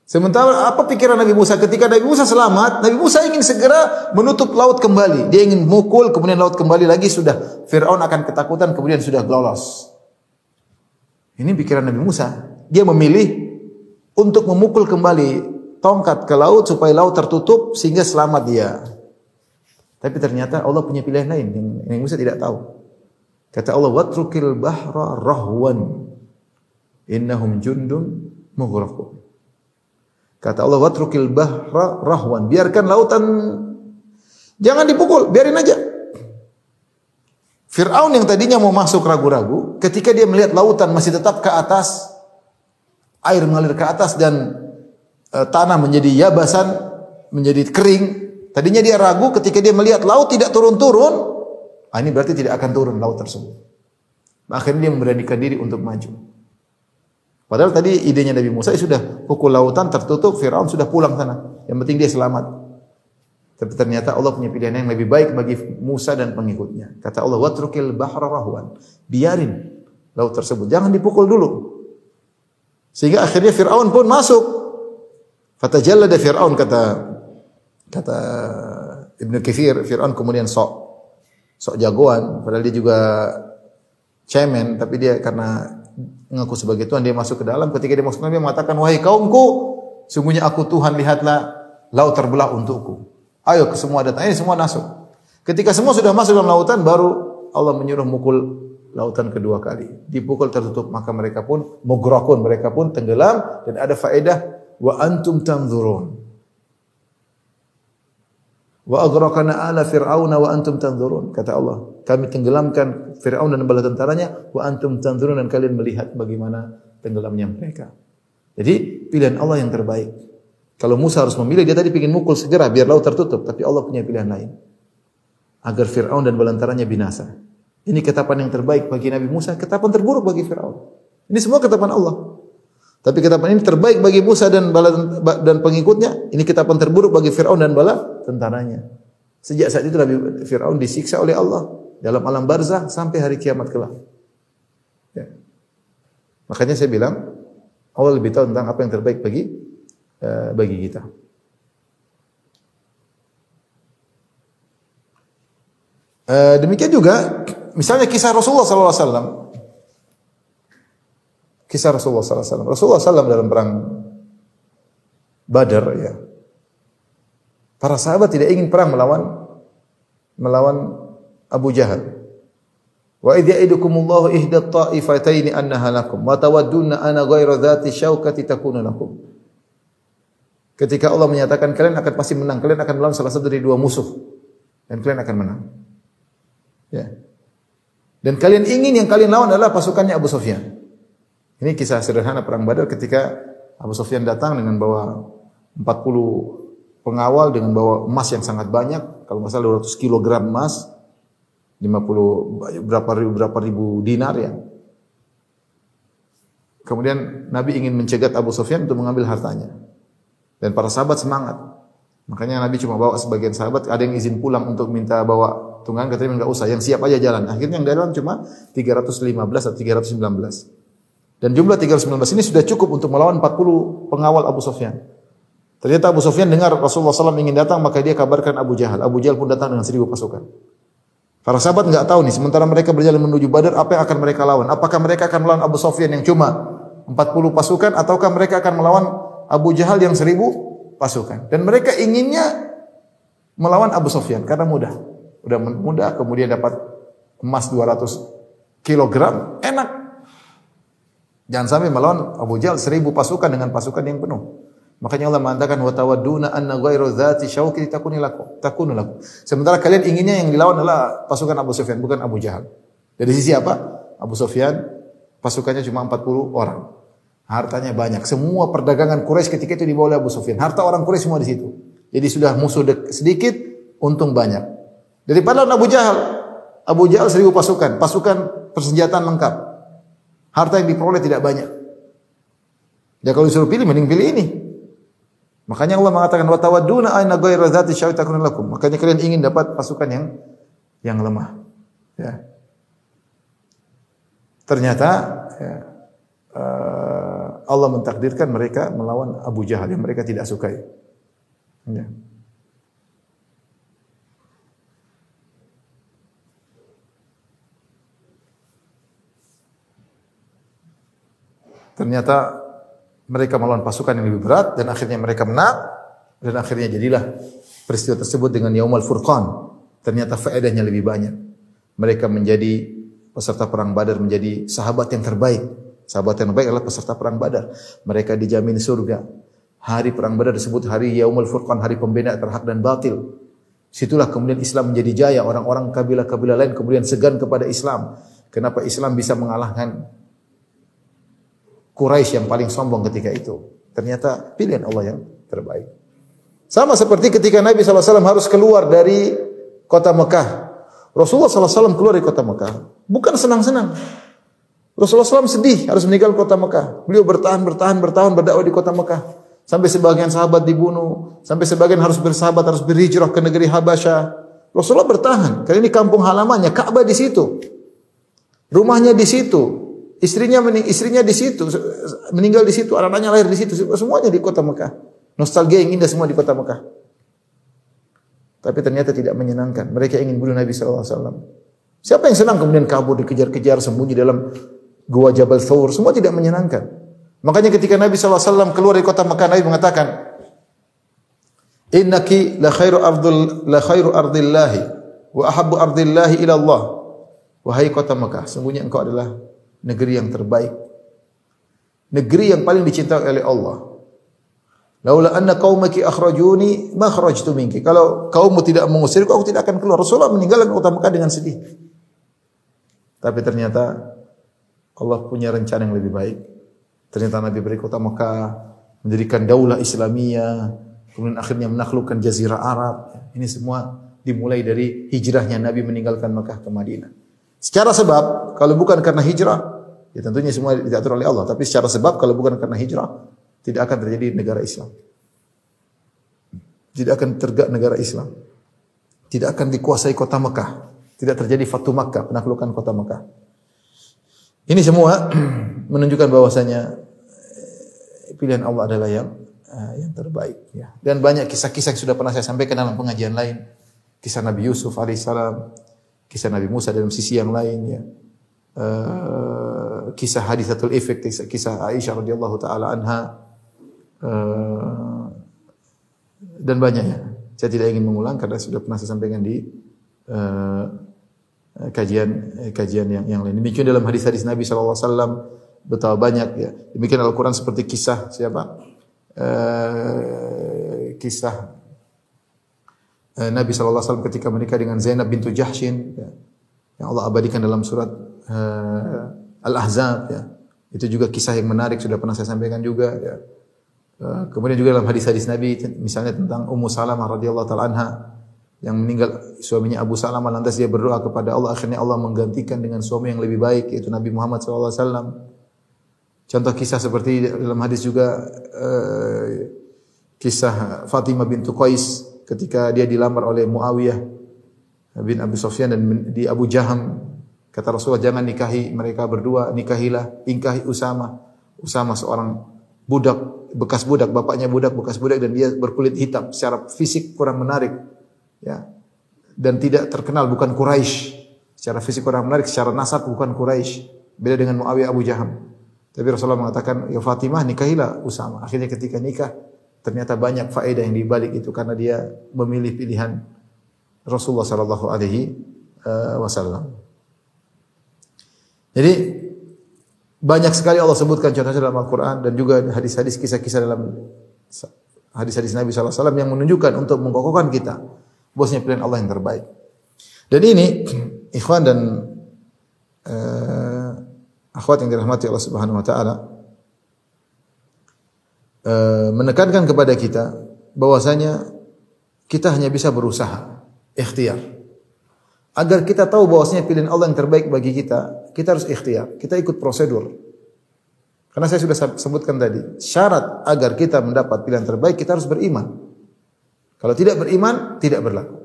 Sementara apa pikiran Nabi Musa ketika Nabi Musa selamat, Nabi Musa ingin segera menutup laut kembali. Dia ingin mukul, kemudian laut kembali lagi sudah Firaun akan ketakutan, kemudian sudah lolos. Ini pikiran Nabi Musa. Dia memilih untuk memukul kembali tongkat ke laut supaya laut tertutup sehingga selamat dia. Tapi ternyata Allah punya pilihan lain yang Nabi Musa tidak tahu. Kata Allah, "Watrukil bahra rahwan innahum jundun mughraqun." Kata Allah, "Watrukil bahra rahwan." Biarkan lautan jangan dipukul, biarin aja. Fir'aun yang tadinya mau masuk ragu-ragu, ketika dia melihat lautan masih tetap ke atas, air mengalir ke atas dan e, tanah menjadi yabasan, menjadi kering. Tadinya dia ragu ketika dia melihat laut tidak turun-turun, ah, ini berarti tidak akan turun laut tersebut. Akhirnya dia memberanikan diri untuk maju. Padahal tadi idenya Nabi Musa sudah pukul lautan tertutup, Firaun sudah pulang sana. Yang penting dia selamat. Tapi ternyata Allah punya pilihan yang lebih baik bagi Musa dan pengikutnya. Kata Allah, "Watrukil bahra rahwan." Biarin laut tersebut, jangan dipukul dulu. Sehingga akhirnya Firaun pun masuk. Fatajallada Firaun kata kata Ibnu Katsir, Firaun kemudian sok sok jagoan, padahal dia juga cemen, tapi dia karena mengaku sebagai Tuhan dia masuk ke dalam. Ketika dia masuk dia mengatakan, "Wahai kaumku, sungguhnya aku Tuhan, lihatlah laut terbelah untukku." Ayo ke semua datang, ini semua masuk. Ketika semua sudah masuk dalam lautan, baru Allah menyuruh mukul lautan kedua kali. Dipukul tertutup, maka mereka pun mugrakun, mereka pun tenggelam dan ada faedah wa antum tanzurun. Wa aghraqna ala fir'auna wa antum tanzurun. Kata Allah, kami tenggelamkan Firaun dan bala tentaranya wa antum tanzurun dan kalian melihat bagaimana tenggelamnya mereka. Jadi pilihan Allah yang terbaik. Kalau Musa harus memilih, dia tadi ingin mukul segera biar laut tertutup. Tapi Allah punya pilihan lain. Agar Fir'aun dan balantaranya binasa. Ini ketapan yang terbaik bagi Nabi Musa, ketapan terburuk bagi Fir'aun. Ini semua ketapan Allah. Tapi ketapan ini terbaik bagi Musa dan bala dan pengikutnya. Ini ketapan terburuk bagi Fir'aun dan bala tentaranya. Sejak saat itu Nabi Fir'aun disiksa oleh Allah dalam alam barzah sampai hari kiamat kelak. Ya. Makanya saya bilang Allah lebih tahu tentang apa yang terbaik bagi Eh, bagi kita. Eh, demikian juga misalnya kisah Rasulullah SAW. Kisah Rasulullah SAW. Rasulullah SAW dalam perang Badar ya. Para sahabat tidak ingin perang melawan melawan Abu Jahal. Wa idh ya'idukumullahu ihda ta'ifataini annaha lakum wa tawadduna ana ghayra dhati syaukati takunu lakum. Ketika Allah menyatakan kalian akan pasti menang, kalian akan melawan salah satu dari dua musuh dan kalian akan menang. Ya. Dan kalian ingin yang kalian lawan adalah pasukannya Abu Sufyan. Ini kisah sederhana perang Badar ketika Abu Sufyan datang dengan bawa 40 pengawal dengan bawa emas yang sangat banyak, kalau salah 200 kg emas, 50 berapa ribu berapa ribu dinar ya. Kemudian Nabi ingin mencegat Abu Sufyan untuk mengambil hartanya. Dan para sahabat semangat. Makanya Nabi cuma bawa sebagian sahabat, ada yang izin pulang untuk minta bawa tunggangan, katanya enggak usah, yang siap aja jalan. Akhirnya yang dalam cuma 315 atau 319. Dan jumlah 319 ini sudah cukup untuk melawan 40 pengawal Abu Sufyan. Ternyata Abu Sufyan dengar Rasulullah SAW ingin datang, maka dia kabarkan Abu Jahal. Abu Jahal pun datang dengan seribu pasukan. Para sahabat enggak tahu nih, sementara mereka berjalan menuju Badar, apa yang akan mereka lawan? Apakah mereka akan melawan Abu Sufyan yang cuma 40 pasukan, ataukah mereka akan melawan Abu Jahal yang seribu pasukan. Dan mereka inginnya melawan Abu Sufyan karena mudah. Udah mudah, kemudian dapat emas 200 kilogram, enak. Jangan sampai melawan Abu Jahal seribu pasukan dengan pasukan yang penuh. Makanya Allah mengatakan wa tawadduna anna ghairu dzati syauki takuni lakum takunu lakum. Sementara kalian inginnya yang dilawan adalah pasukan Abu Sufyan bukan Abu Jahal. Dari sisi apa? Abu Sufyan pasukannya cuma 40 orang. Hartanya banyak. Semua perdagangan Quraisy ketika itu dibawa oleh Abu Sufyan. Harta orang Quraisy semua di situ. Jadi sudah musuh sedikit, untung banyak. Daripada Abu Jahal. Abu Jahal seribu pasukan. Pasukan persenjataan lengkap. Harta yang diperoleh tidak banyak. Ya kalau disuruh pilih, mending pilih ini. Makanya Allah mengatakan wa tawadduna ayna ghayra dzati syaitakun lakum. Makanya kalian ingin dapat pasukan yang yang lemah. Ya. Ternyata ya, uh, Allah mentakdirkan mereka melawan Abu Jahal yang mereka tidak sukai. Ya. Ternyata mereka melawan pasukan yang lebih berat dan akhirnya mereka menang dan akhirnya jadilah peristiwa tersebut dengan Yaumal Furqan. Ternyata faedahnya lebih banyak. Mereka menjadi peserta perang Badar menjadi sahabat yang terbaik Sahabat yang baik adalah peserta perang Badar. Mereka dijamin surga. Hari perang Badar disebut hari Yaumul Furqan, hari pembeda terhak dan batil. Situlah kemudian Islam menjadi jaya. Orang-orang kabilah-kabilah lain kemudian segan kepada Islam. Kenapa Islam bisa mengalahkan Quraisy yang paling sombong ketika itu? Ternyata pilihan Allah yang terbaik. Sama seperti ketika Nabi SAW harus keluar dari kota Mekah. Rasulullah SAW keluar dari kota Mekah. Bukan senang-senang. Rasulullah SAW sedih harus meninggal kota Mekah. Beliau bertahan, bertahan, bertahan berdakwah di kota Mekah. Sampai sebagian sahabat dibunuh, sampai sebagian harus bersahabat, harus berhijrah ke negeri Habasyah. Rasulullah bertahan. Karena ini kampung halamannya, Ka'bah di situ. Rumahnya di situ. Istrinya mening istrinya di situ, meninggal di situ, anak-anaknya lahir di situ, semuanya di kota Mekah. Nostalgia yang indah semua di kota Mekah. Tapi ternyata tidak menyenangkan. Mereka ingin bunuh Nabi SAW. Siapa yang senang kemudian kabur, dikejar-kejar, sembunyi dalam gua Jabal Thawr. Semua tidak menyenangkan. Makanya ketika Nabi SAW keluar dari kota Mekah, Nabi mengatakan, Innaki la khairu ardul la khairu ardillahi wa ahabbu ardillahi ila Allah. Wahai kota Mekah, sungguhnya engkau adalah negeri yang terbaik. Negeri yang paling dicintai oleh Allah. Laula anna qaumaki akhrajuni ma kharajtu minki. Kalau kaummu tidak mengusirku, aku tidak akan keluar. Rasulullah meninggalkan kota Mekah dengan sedih. Tapi ternyata Allah punya rencana yang lebih baik. Ternyata Nabi beri kota Mekah, mendirikan daulah Islamiyah, kemudian akhirnya menaklukkan jazirah Arab. Ini semua dimulai dari hijrahnya Nabi meninggalkan Mekah ke Madinah. Secara sebab, kalau bukan karena hijrah, ya tentunya semua diatur oleh Allah. Tapi secara sebab, kalau bukan karena hijrah, tidak akan terjadi negara Islam. Tidak akan tergak negara Islam. Tidak akan dikuasai kota Mekah. Tidak terjadi Fatu Makkah, penaklukan kota Mekah. Ini semua menunjukkan bahwasanya eh, pilihan Allah adalah yang uh, yang terbaik ya. Dan banyak kisah-kisah yang sudah pernah saya sampaikan dalam pengajian lain. Kisah Nabi Yusuf alaihissalam, kisah Nabi Musa dalam sisi yang lain ya. Uh, kisah hadisatul ifk, kisah, kisah Aisyah radhiyallahu taala anha uh, dan banyak ya. Saya tidak ingin mengulang karena sudah pernah saya sampaikan di uh, Eh, kajian eh, kajian yang yang lain. Demikian dalam hadis-hadis Nabi SAW betapa banyak ya. Demikian Al-Quran seperti kisah siapa? Uh, kisah uh, Nabi SAW ketika menikah dengan Zainab bintu Jahshin ya. yang Allah abadikan dalam surat uh, Al-Ahzab ya. Itu juga kisah yang menarik sudah pernah saya sampaikan juga ya. Uh, kemudian juga dalam hadis-hadis Nabi misalnya tentang Ummu Salamah radhiyallahu taala anha yang meninggal suaminya Abu Salamah lantas dia berdoa kepada Allah akhirnya Allah menggantikan dengan suami yang lebih baik yaitu Nabi Muhammad SAW. Contoh kisah seperti dalam hadis juga uh, kisah Fatimah bintu Qais ketika dia dilamar oleh Muawiyah bin Abi Sufyan dan di Abu Jaham. Kata Rasulullah jangan nikahi mereka berdua nikahilah ingkahi Usama. Usama seorang budak bekas budak bapaknya budak bekas budak dan dia berkulit hitam secara fisik kurang menarik ya. Dan tidak terkenal bukan Quraisy. Secara fisik orang menarik secara nasab bukan Quraisy. Beda dengan Muawiyah Abu Jaham. Tapi Rasulullah mengatakan ya Fatimah nikahilah Usama. Akhirnya ketika nikah ternyata banyak faedah yang dibalik itu karena dia memilih pilihan Rasulullah sallallahu alaihi eh, wasallam jadi banyak sekali Allah sebutkan contohnya dalam Al-Quran dan juga hadis-hadis kisah-kisah dalam hadis-hadis Nabi SAW yang menunjukkan untuk mengokohkan kita Bosnya pilihan Allah yang terbaik. Dan ini ikhwan dan uh, akhwat yang dirahmati Allah Subhanahu wa taala uh, menekankan kepada kita bahwasanya kita hanya bisa berusaha, ikhtiar. Agar kita tahu bahwasanya pilihan Allah yang terbaik bagi kita, kita harus ikhtiar. Kita ikut prosedur. Karena saya sudah sebutkan tadi, syarat agar kita mendapat pilihan terbaik kita harus beriman. Kalau tidak beriman, tidak berlaku.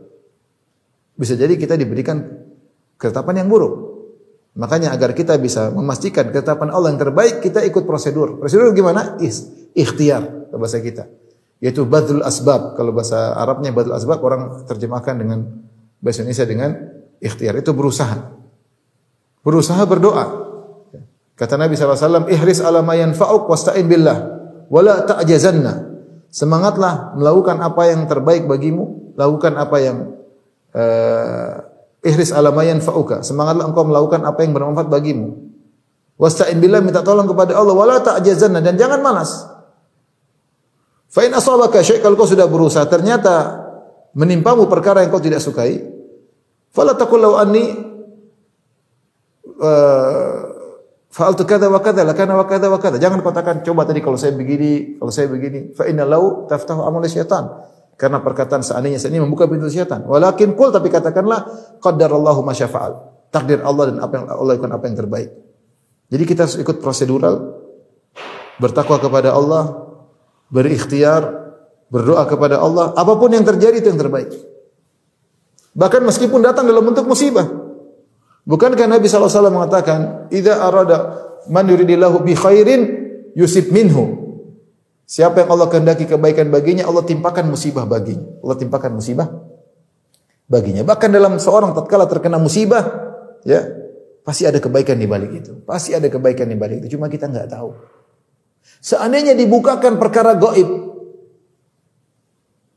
Bisa jadi kita diberikan ketetapan yang buruk. Makanya agar kita bisa memastikan ketetapan Allah yang terbaik, kita ikut prosedur. Prosedur gimana? Is, ikhtiar bahasa kita. Yaitu badul asbab. Kalau bahasa Arabnya badul asbab, orang terjemahkan dengan bahasa Indonesia dengan ikhtiar. Itu berusaha. Berusaha berdoa. Kata Nabi SAW, ihris ala ma yanfa'uk wasta'in billah. Wala ta'jazanna. Semangatlah melakukan apa yang terbaik bagimu, lakukan apa yang uh, ihris alamayan fauka. Semangatlah engkau melakukan apa yang bermanfaat bagimu. Wasta'in billah minta tolong kepada Allah wala ta'jazanna dan jangan malas. Fa in asabaka kalau kau sudah berusaha ternyata menimpamu perkara yang kau tidak sukai, fala taqul law anni uh, Fa'altu kada wa kada, lakana wa kada wa kada. Jangan katakan coba tadi kalau saya begini, kalau saya begini, fa inna lau taftahu amal syaitan. Karena perkataan seandainya ini membuka pintu syaitan. Walakin kul tapi katakanlah qaddarallahu ma syafa'al. Takdir Allah dan apa yang Allah lakukan apa yang terbaik. Jadi kita harus ikut prosedural bertakwa kepada Allah, berikhtiar, berdoa kepada Allah, apa pun yang terjadi itu yang terbaik. Bahkan meskipun datang dalam bentuk musibah. Bukankah Nabi SAW mengatakan, "Idza arada man yuridillahu bi khairin yusib minhu." Siapa yang Allah kehendaki kebaikan baginya, Allah timpakan musibah baginya. Allah timpakan musibah baginya. Bahkan dalam seorang tatkala terkena musibah, ya, pasti ada kebaikan di balik itu. Pasti ada kebaikan di balik itu. Cuma kita nggak tahu. Seandainya dibukakan perkara gaib,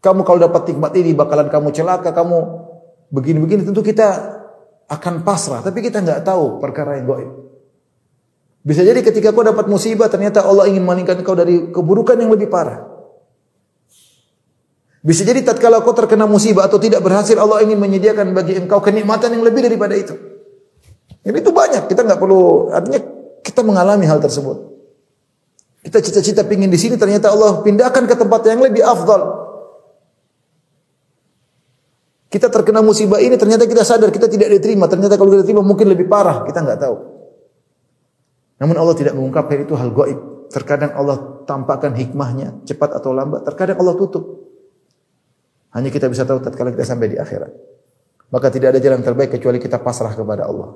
kamu kalau dapat nikmat ini bakalan kamu celaka, kamu begini-begini tentu kita akan pasrah, tapi kita nggak tahu perkara yang gaib. Bisa jadi ketika kau dapat musibah ternyata Allah ingin malingkan kau dari keburukan yang lebih parah. Bisa jadi tatkala kau terkena musibah atau tidak berhasil Allah ingin menyediakan bagi engkau kenikmatan yang lebih daripada itu. Ini itu banyak, kita nggak perlu artinya kita mengalami hal tersebut. Kita cita-cita pingin di sini ternyata Allah pindahkan ke tempat yang lebih afdal. Kita terkena musibah ini ternyata kita sadar kita tidak diterima, ternyata kalau kita diterima mungkin lebih parah, kita nggak tahu. Namun Allah tidak mengungkapkan itu hal gaib. Terkadang Allah tampakkan hikmahnya cepat atau lambat. Terkadang Allah tutup. Hanya kita bisa tahu tatkala kita sampai di akhirat. Maka tidak ada jalan terbaik kecuali kita pasrah kepada Allah.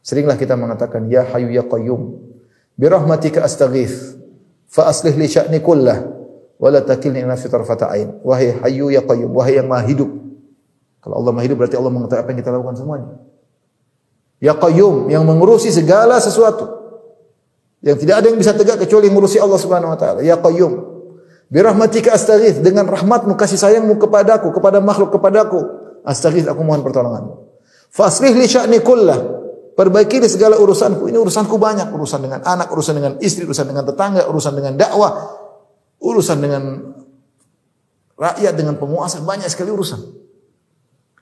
Seringlah kita mengatakan ya hayu ya qayyum bi rahmatika astaghith fa aslih li sya'ni kullah wa la takilni ila fitrafata ain. Wahai hayu ya qayyum, wahai yang maha hidup. Kalau Allah maha hidup berarti Allah mengetahui apa yang kita lakukan semuanya. Ya qayyum yang mengurusi segala sesuatu. Yang tidak ada yang bisa tegak kecuali mengurusi Allah Subhanahu wa taala. Ya Qayyum. Birahmatika astaghith dengan rahmatmu kasih sayangmu kepadaku, kepada makhluk kepadaku. Astaghith aku mohon pertolonganmu. Faslih li sya'ni kullah. Perbaiki di segala urusanku. Ini urusanku banyak, urusan dengan anak, urusan dengan istri, urusan dengan tetangga, urusan dengan dakwah, urusan dengan rakyat, dengan penguasa, banyak sekali urusan.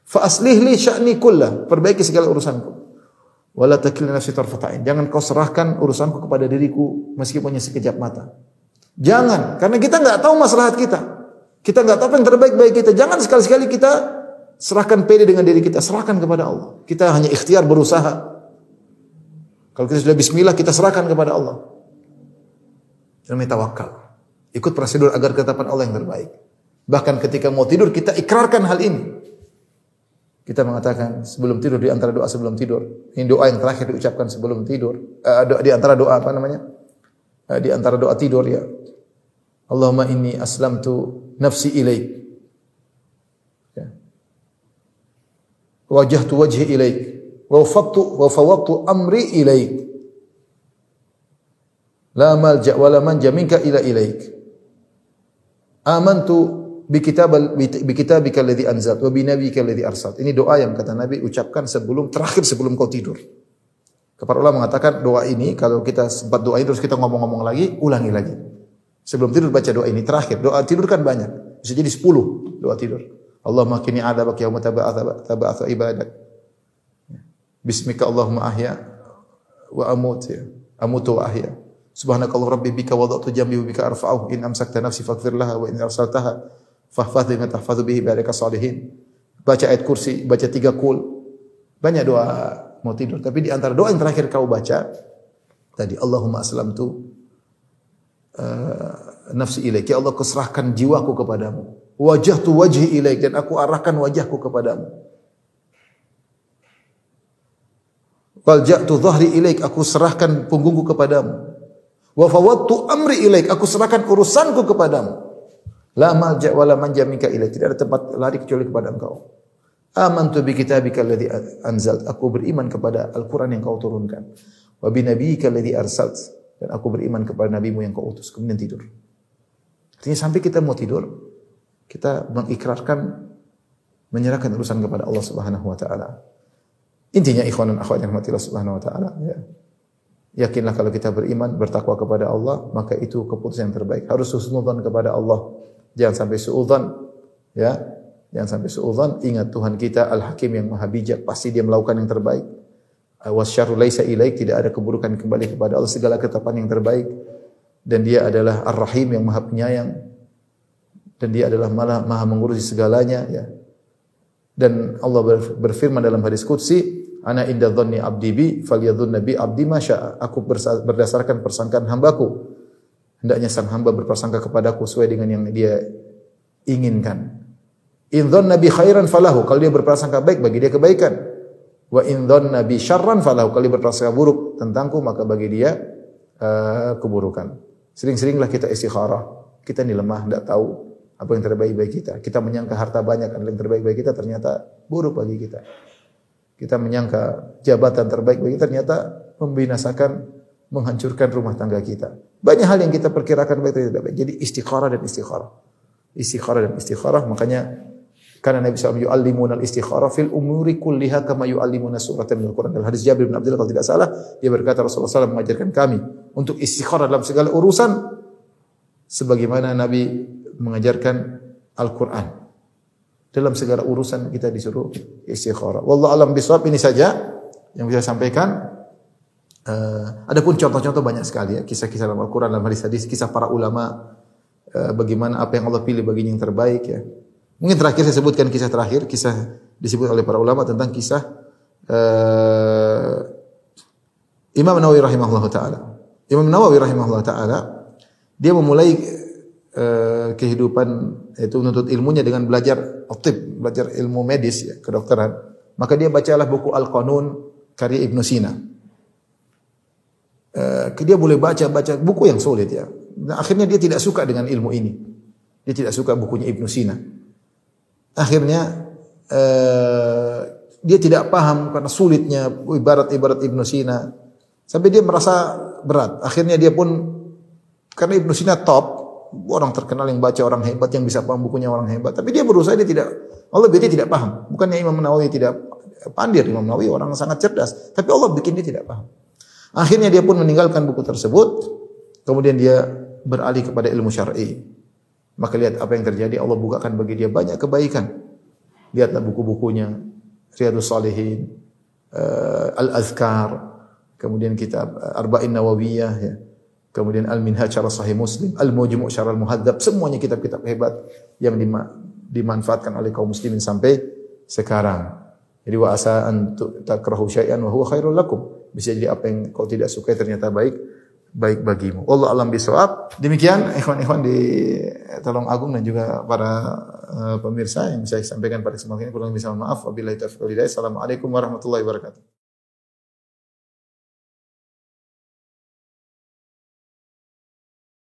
Fa aslih li sya'ni kullah. Perbaiki segala urusanku. Wala takilna nafsi tarfatain. Jangan kau serahkan urusanku kepada diriku meskipun hanya sekejap mata. Jangan, karena kita nggak tahu masalah kita. Kita nggak tahu apa yang terbaik bagi kita. Jangan sekali-sekali kita serahkan pede dengan diri kita, serahkan kepada Allah. Kita hanya ikhtiar berusaha. Kalau kita sudah bismillah, kita serahkan kepada Allah. Dan tawakal. Ikut prosedur agar ketetapan Allah yang terbaik. Bahkan ketika mau tidur, kita ikrarkan hal ini. Kita mengatakan sebelum tidur di antara doa sebelum tidur. Ini doa yang terakhir diucapkan sebelum tidur. Uh, di antara doa apa namanya? Uh, di antara doa tidur ya. Allahumma inni aslamtu nafsi ilaik. Ya. Wajahtu wajhi ilaik. Wa wafattu wa fawattu amri ilaik. La malja wa la manja minka ila ilaik. Amantu bi kitab bi anzalt wa bi nabiyyika alladhi arsalt. Ini doa yang kata Nabi ucapkan sebelum terakhir sebelum kau tidur. Para ulama mengatakan doa ini kalau kita sempat doa ini terus kita ngomong-ngomong lagi, ulangi lagi. Sebelum tidur baca doa ini terakhir. Doa tidur kan banyak. Bisa jadi 10 doa tidur. Allahumma kini adabak yauma taba'atha ibadak. Bismika Allahumma ahya wa amut ya. Amutu wa ahya. Subhanakallah rabbi bika wada'tu jambi wa bika arfa'uhu in amsakta nafsi faghfir laha wa in arsaltaha Fahfadh bima tahfadhu bihi bi'adaka salihin. Baca ayat kursi, baca tiga kul. Banyak doa mau tidur. Tapi di antara doa yang terakhir kau baca, tadi Allahumma aslamtu uh, nafsi ilaik. Ya Allah, kuserahkan jiwaku kepadamu. Wajah tu wajhi ilaik. Dan aku arahkan wajahku kepadamu. Wal ja'tu dhahri ilaik. Aku serahkan punggungku kepadamu. Wa fawattu amri ilaik. Aku serahkan urusanku kepadamu. La malja wala manja minka ilaih. Tidak ada tempat lari kecuali kepada engkau. Amantu bi kitabika alladhi anzalt. Aku beriman kepada Al-Qur'an yang kau turunkan. Wa bi nabiyyika alladhi arsalt. Dan aku beriman kepada nabimu yang kau utus. Kemudian tidur. Artinya sampai kita mau tidur, kita mengikrarkan menyerahkan urusan kepada Allah Subhanahu wa taala. Intinya ikhwan dan akhwat yang rahmati Allah Subhanahu wa taala, ya. Yakinlah kalau kita beriman, bertakwa kepada Allah, maka itu keputusan yang terbaik. Harus husnudzan kepada Allah. Jangan sampai suudzon ya. Jangan sampai suudzon. Ingat Tuhan kita Al-Hakim yang Maha Bijak, pasti Dia melakukan yang terbaik. Wasyarru laisa ilaik, tidak ada keburukan kembali kepada Allah, segala ketetapan yang terbaik. Dan Dia adalah Ar-Rahim yang Maha Penyayang. Dan Dia adalah malah Maha mengurusi segalanya ya. Dan Allah berfirman dalam hadis qudsi, "Ana inda dhanni abdi bi falyadhunna bi abdi ma Aku berdasarkan persangkaan hambaku hendaknya sang hamba berprasangka kepadaku sesuai dengan yang dia inginkan. In nabi khairan falahu. Kalau dia berprasangka baik bagi dia kebaikan. Wa in nabi syarran falahu. Kalau dia berprasangka buruk tentangku maka bagi dia uh, keburukan. Sering-seringlah kita istikharah. Kita ini lemah, tidak tahu apa yang terbaik bagi kita. Kita menyangka harta banyak adalah yang terbaik bagi kita, ternyata buruk bagi kita. Kita menyangka jabatan terbaik bagi kita, ternyata membinasakan, menghancurkan rumah tangga kita. Banyak hal yang kita perkirakan baik tidak baik. Jadi istikharah dan istikharah. Istikharah dan istikharah. Makanya karena Nabi SAW yu'allimuna al-istikharah fil umuri kulliha kama yu'allimuna suratan min al-Quran. Dalam hadis Jabir bin Abdullah kalau tidak salah, dia berkata Rasulullah SAW mengajarkan kami untuk istikharah dalam segala urusan sebagaimana Nabi mengajarkan Al-Quran. Dalam segala urusan kita disuruh istikharah. Wallahu alam bisawab ini saja yang bisa sampaikan. Uh, adapun contoh-contoh banyak sekali ya kisah-kisah dalam Al-Quran dalam hadis-hadis kisah para ulama uh, bagaimana apa yang Allah pilih baginya yang terbaik ya. Mungkin terakhir saya sebutkan kisah terakhir, kisah disebut oleh para ulama tentang kisah uh, Imam Nawawi rahimahullah taala. Imam Nawawi rahimahullah taala dia memulai uh, kehidupan itu menuntut ilmunya dengan belajar otib, belajar ilmu medis ya, kedokteran. Maka dia bacalah buku Al-Qanun karya Ibnu Sina. Uh, dia boleh baca baca buku yang sulit ya. Dan akhirnya dia tidak suka dengan ilmu ini. Dia tidak suka bukunya Ibnu Sina. Akhirnya uh, dia tidak paham karena sulitnya ibarat-ibarat Ibnu Sina. Sampai dia merasa berat. Akhirnya dia pun karena Ibnu Sina top, orang terkenal yang baca orang hebat yang bisa paham bukunya orang hebat. Tapi dia berusaha dia tidak Allah dia tidak paham. Bukannya Imam Nawawi tidak pandir Imam Nawawi orang sangat cerdas, tapi Allah bikin dia tidak paham. Akhirnya dia pun meninggalkan buku tersebut, kemudian dia beralih kepada ilmu syar'i. Maka lihat apa yang terjadi, Allah bukakan bagi dia banyak kebaikan. Lihatlah buku-bukunya, Riyadus Salihin, uh, Al-Azkar, kemudian kitab Arba'in Nawawiyah, ya kemudian Al-Minhaj syarah Sahih Muslim, Al-Mujmu' syarah Al-Muhadzab, semuanya kitab-kitab hebat yang dimanfaatkan oleh kaum muslimin sampai sekarang. Jadi wa asa an takrahu syai'an wa huwa khairul lakum. Bisa jadi apa yang kau tidak sukai ternyata baik baik bagimu. Allah alam bisawab. Demikian ikhwan-ikhwan di Tolong Agung dan juga para uh, pemirsa yang saya sampaikan pada kesempatan ini kurang mohon maaf. Wabillahi taufiq Assalamualaikum warahmatullahi wabarakatuh.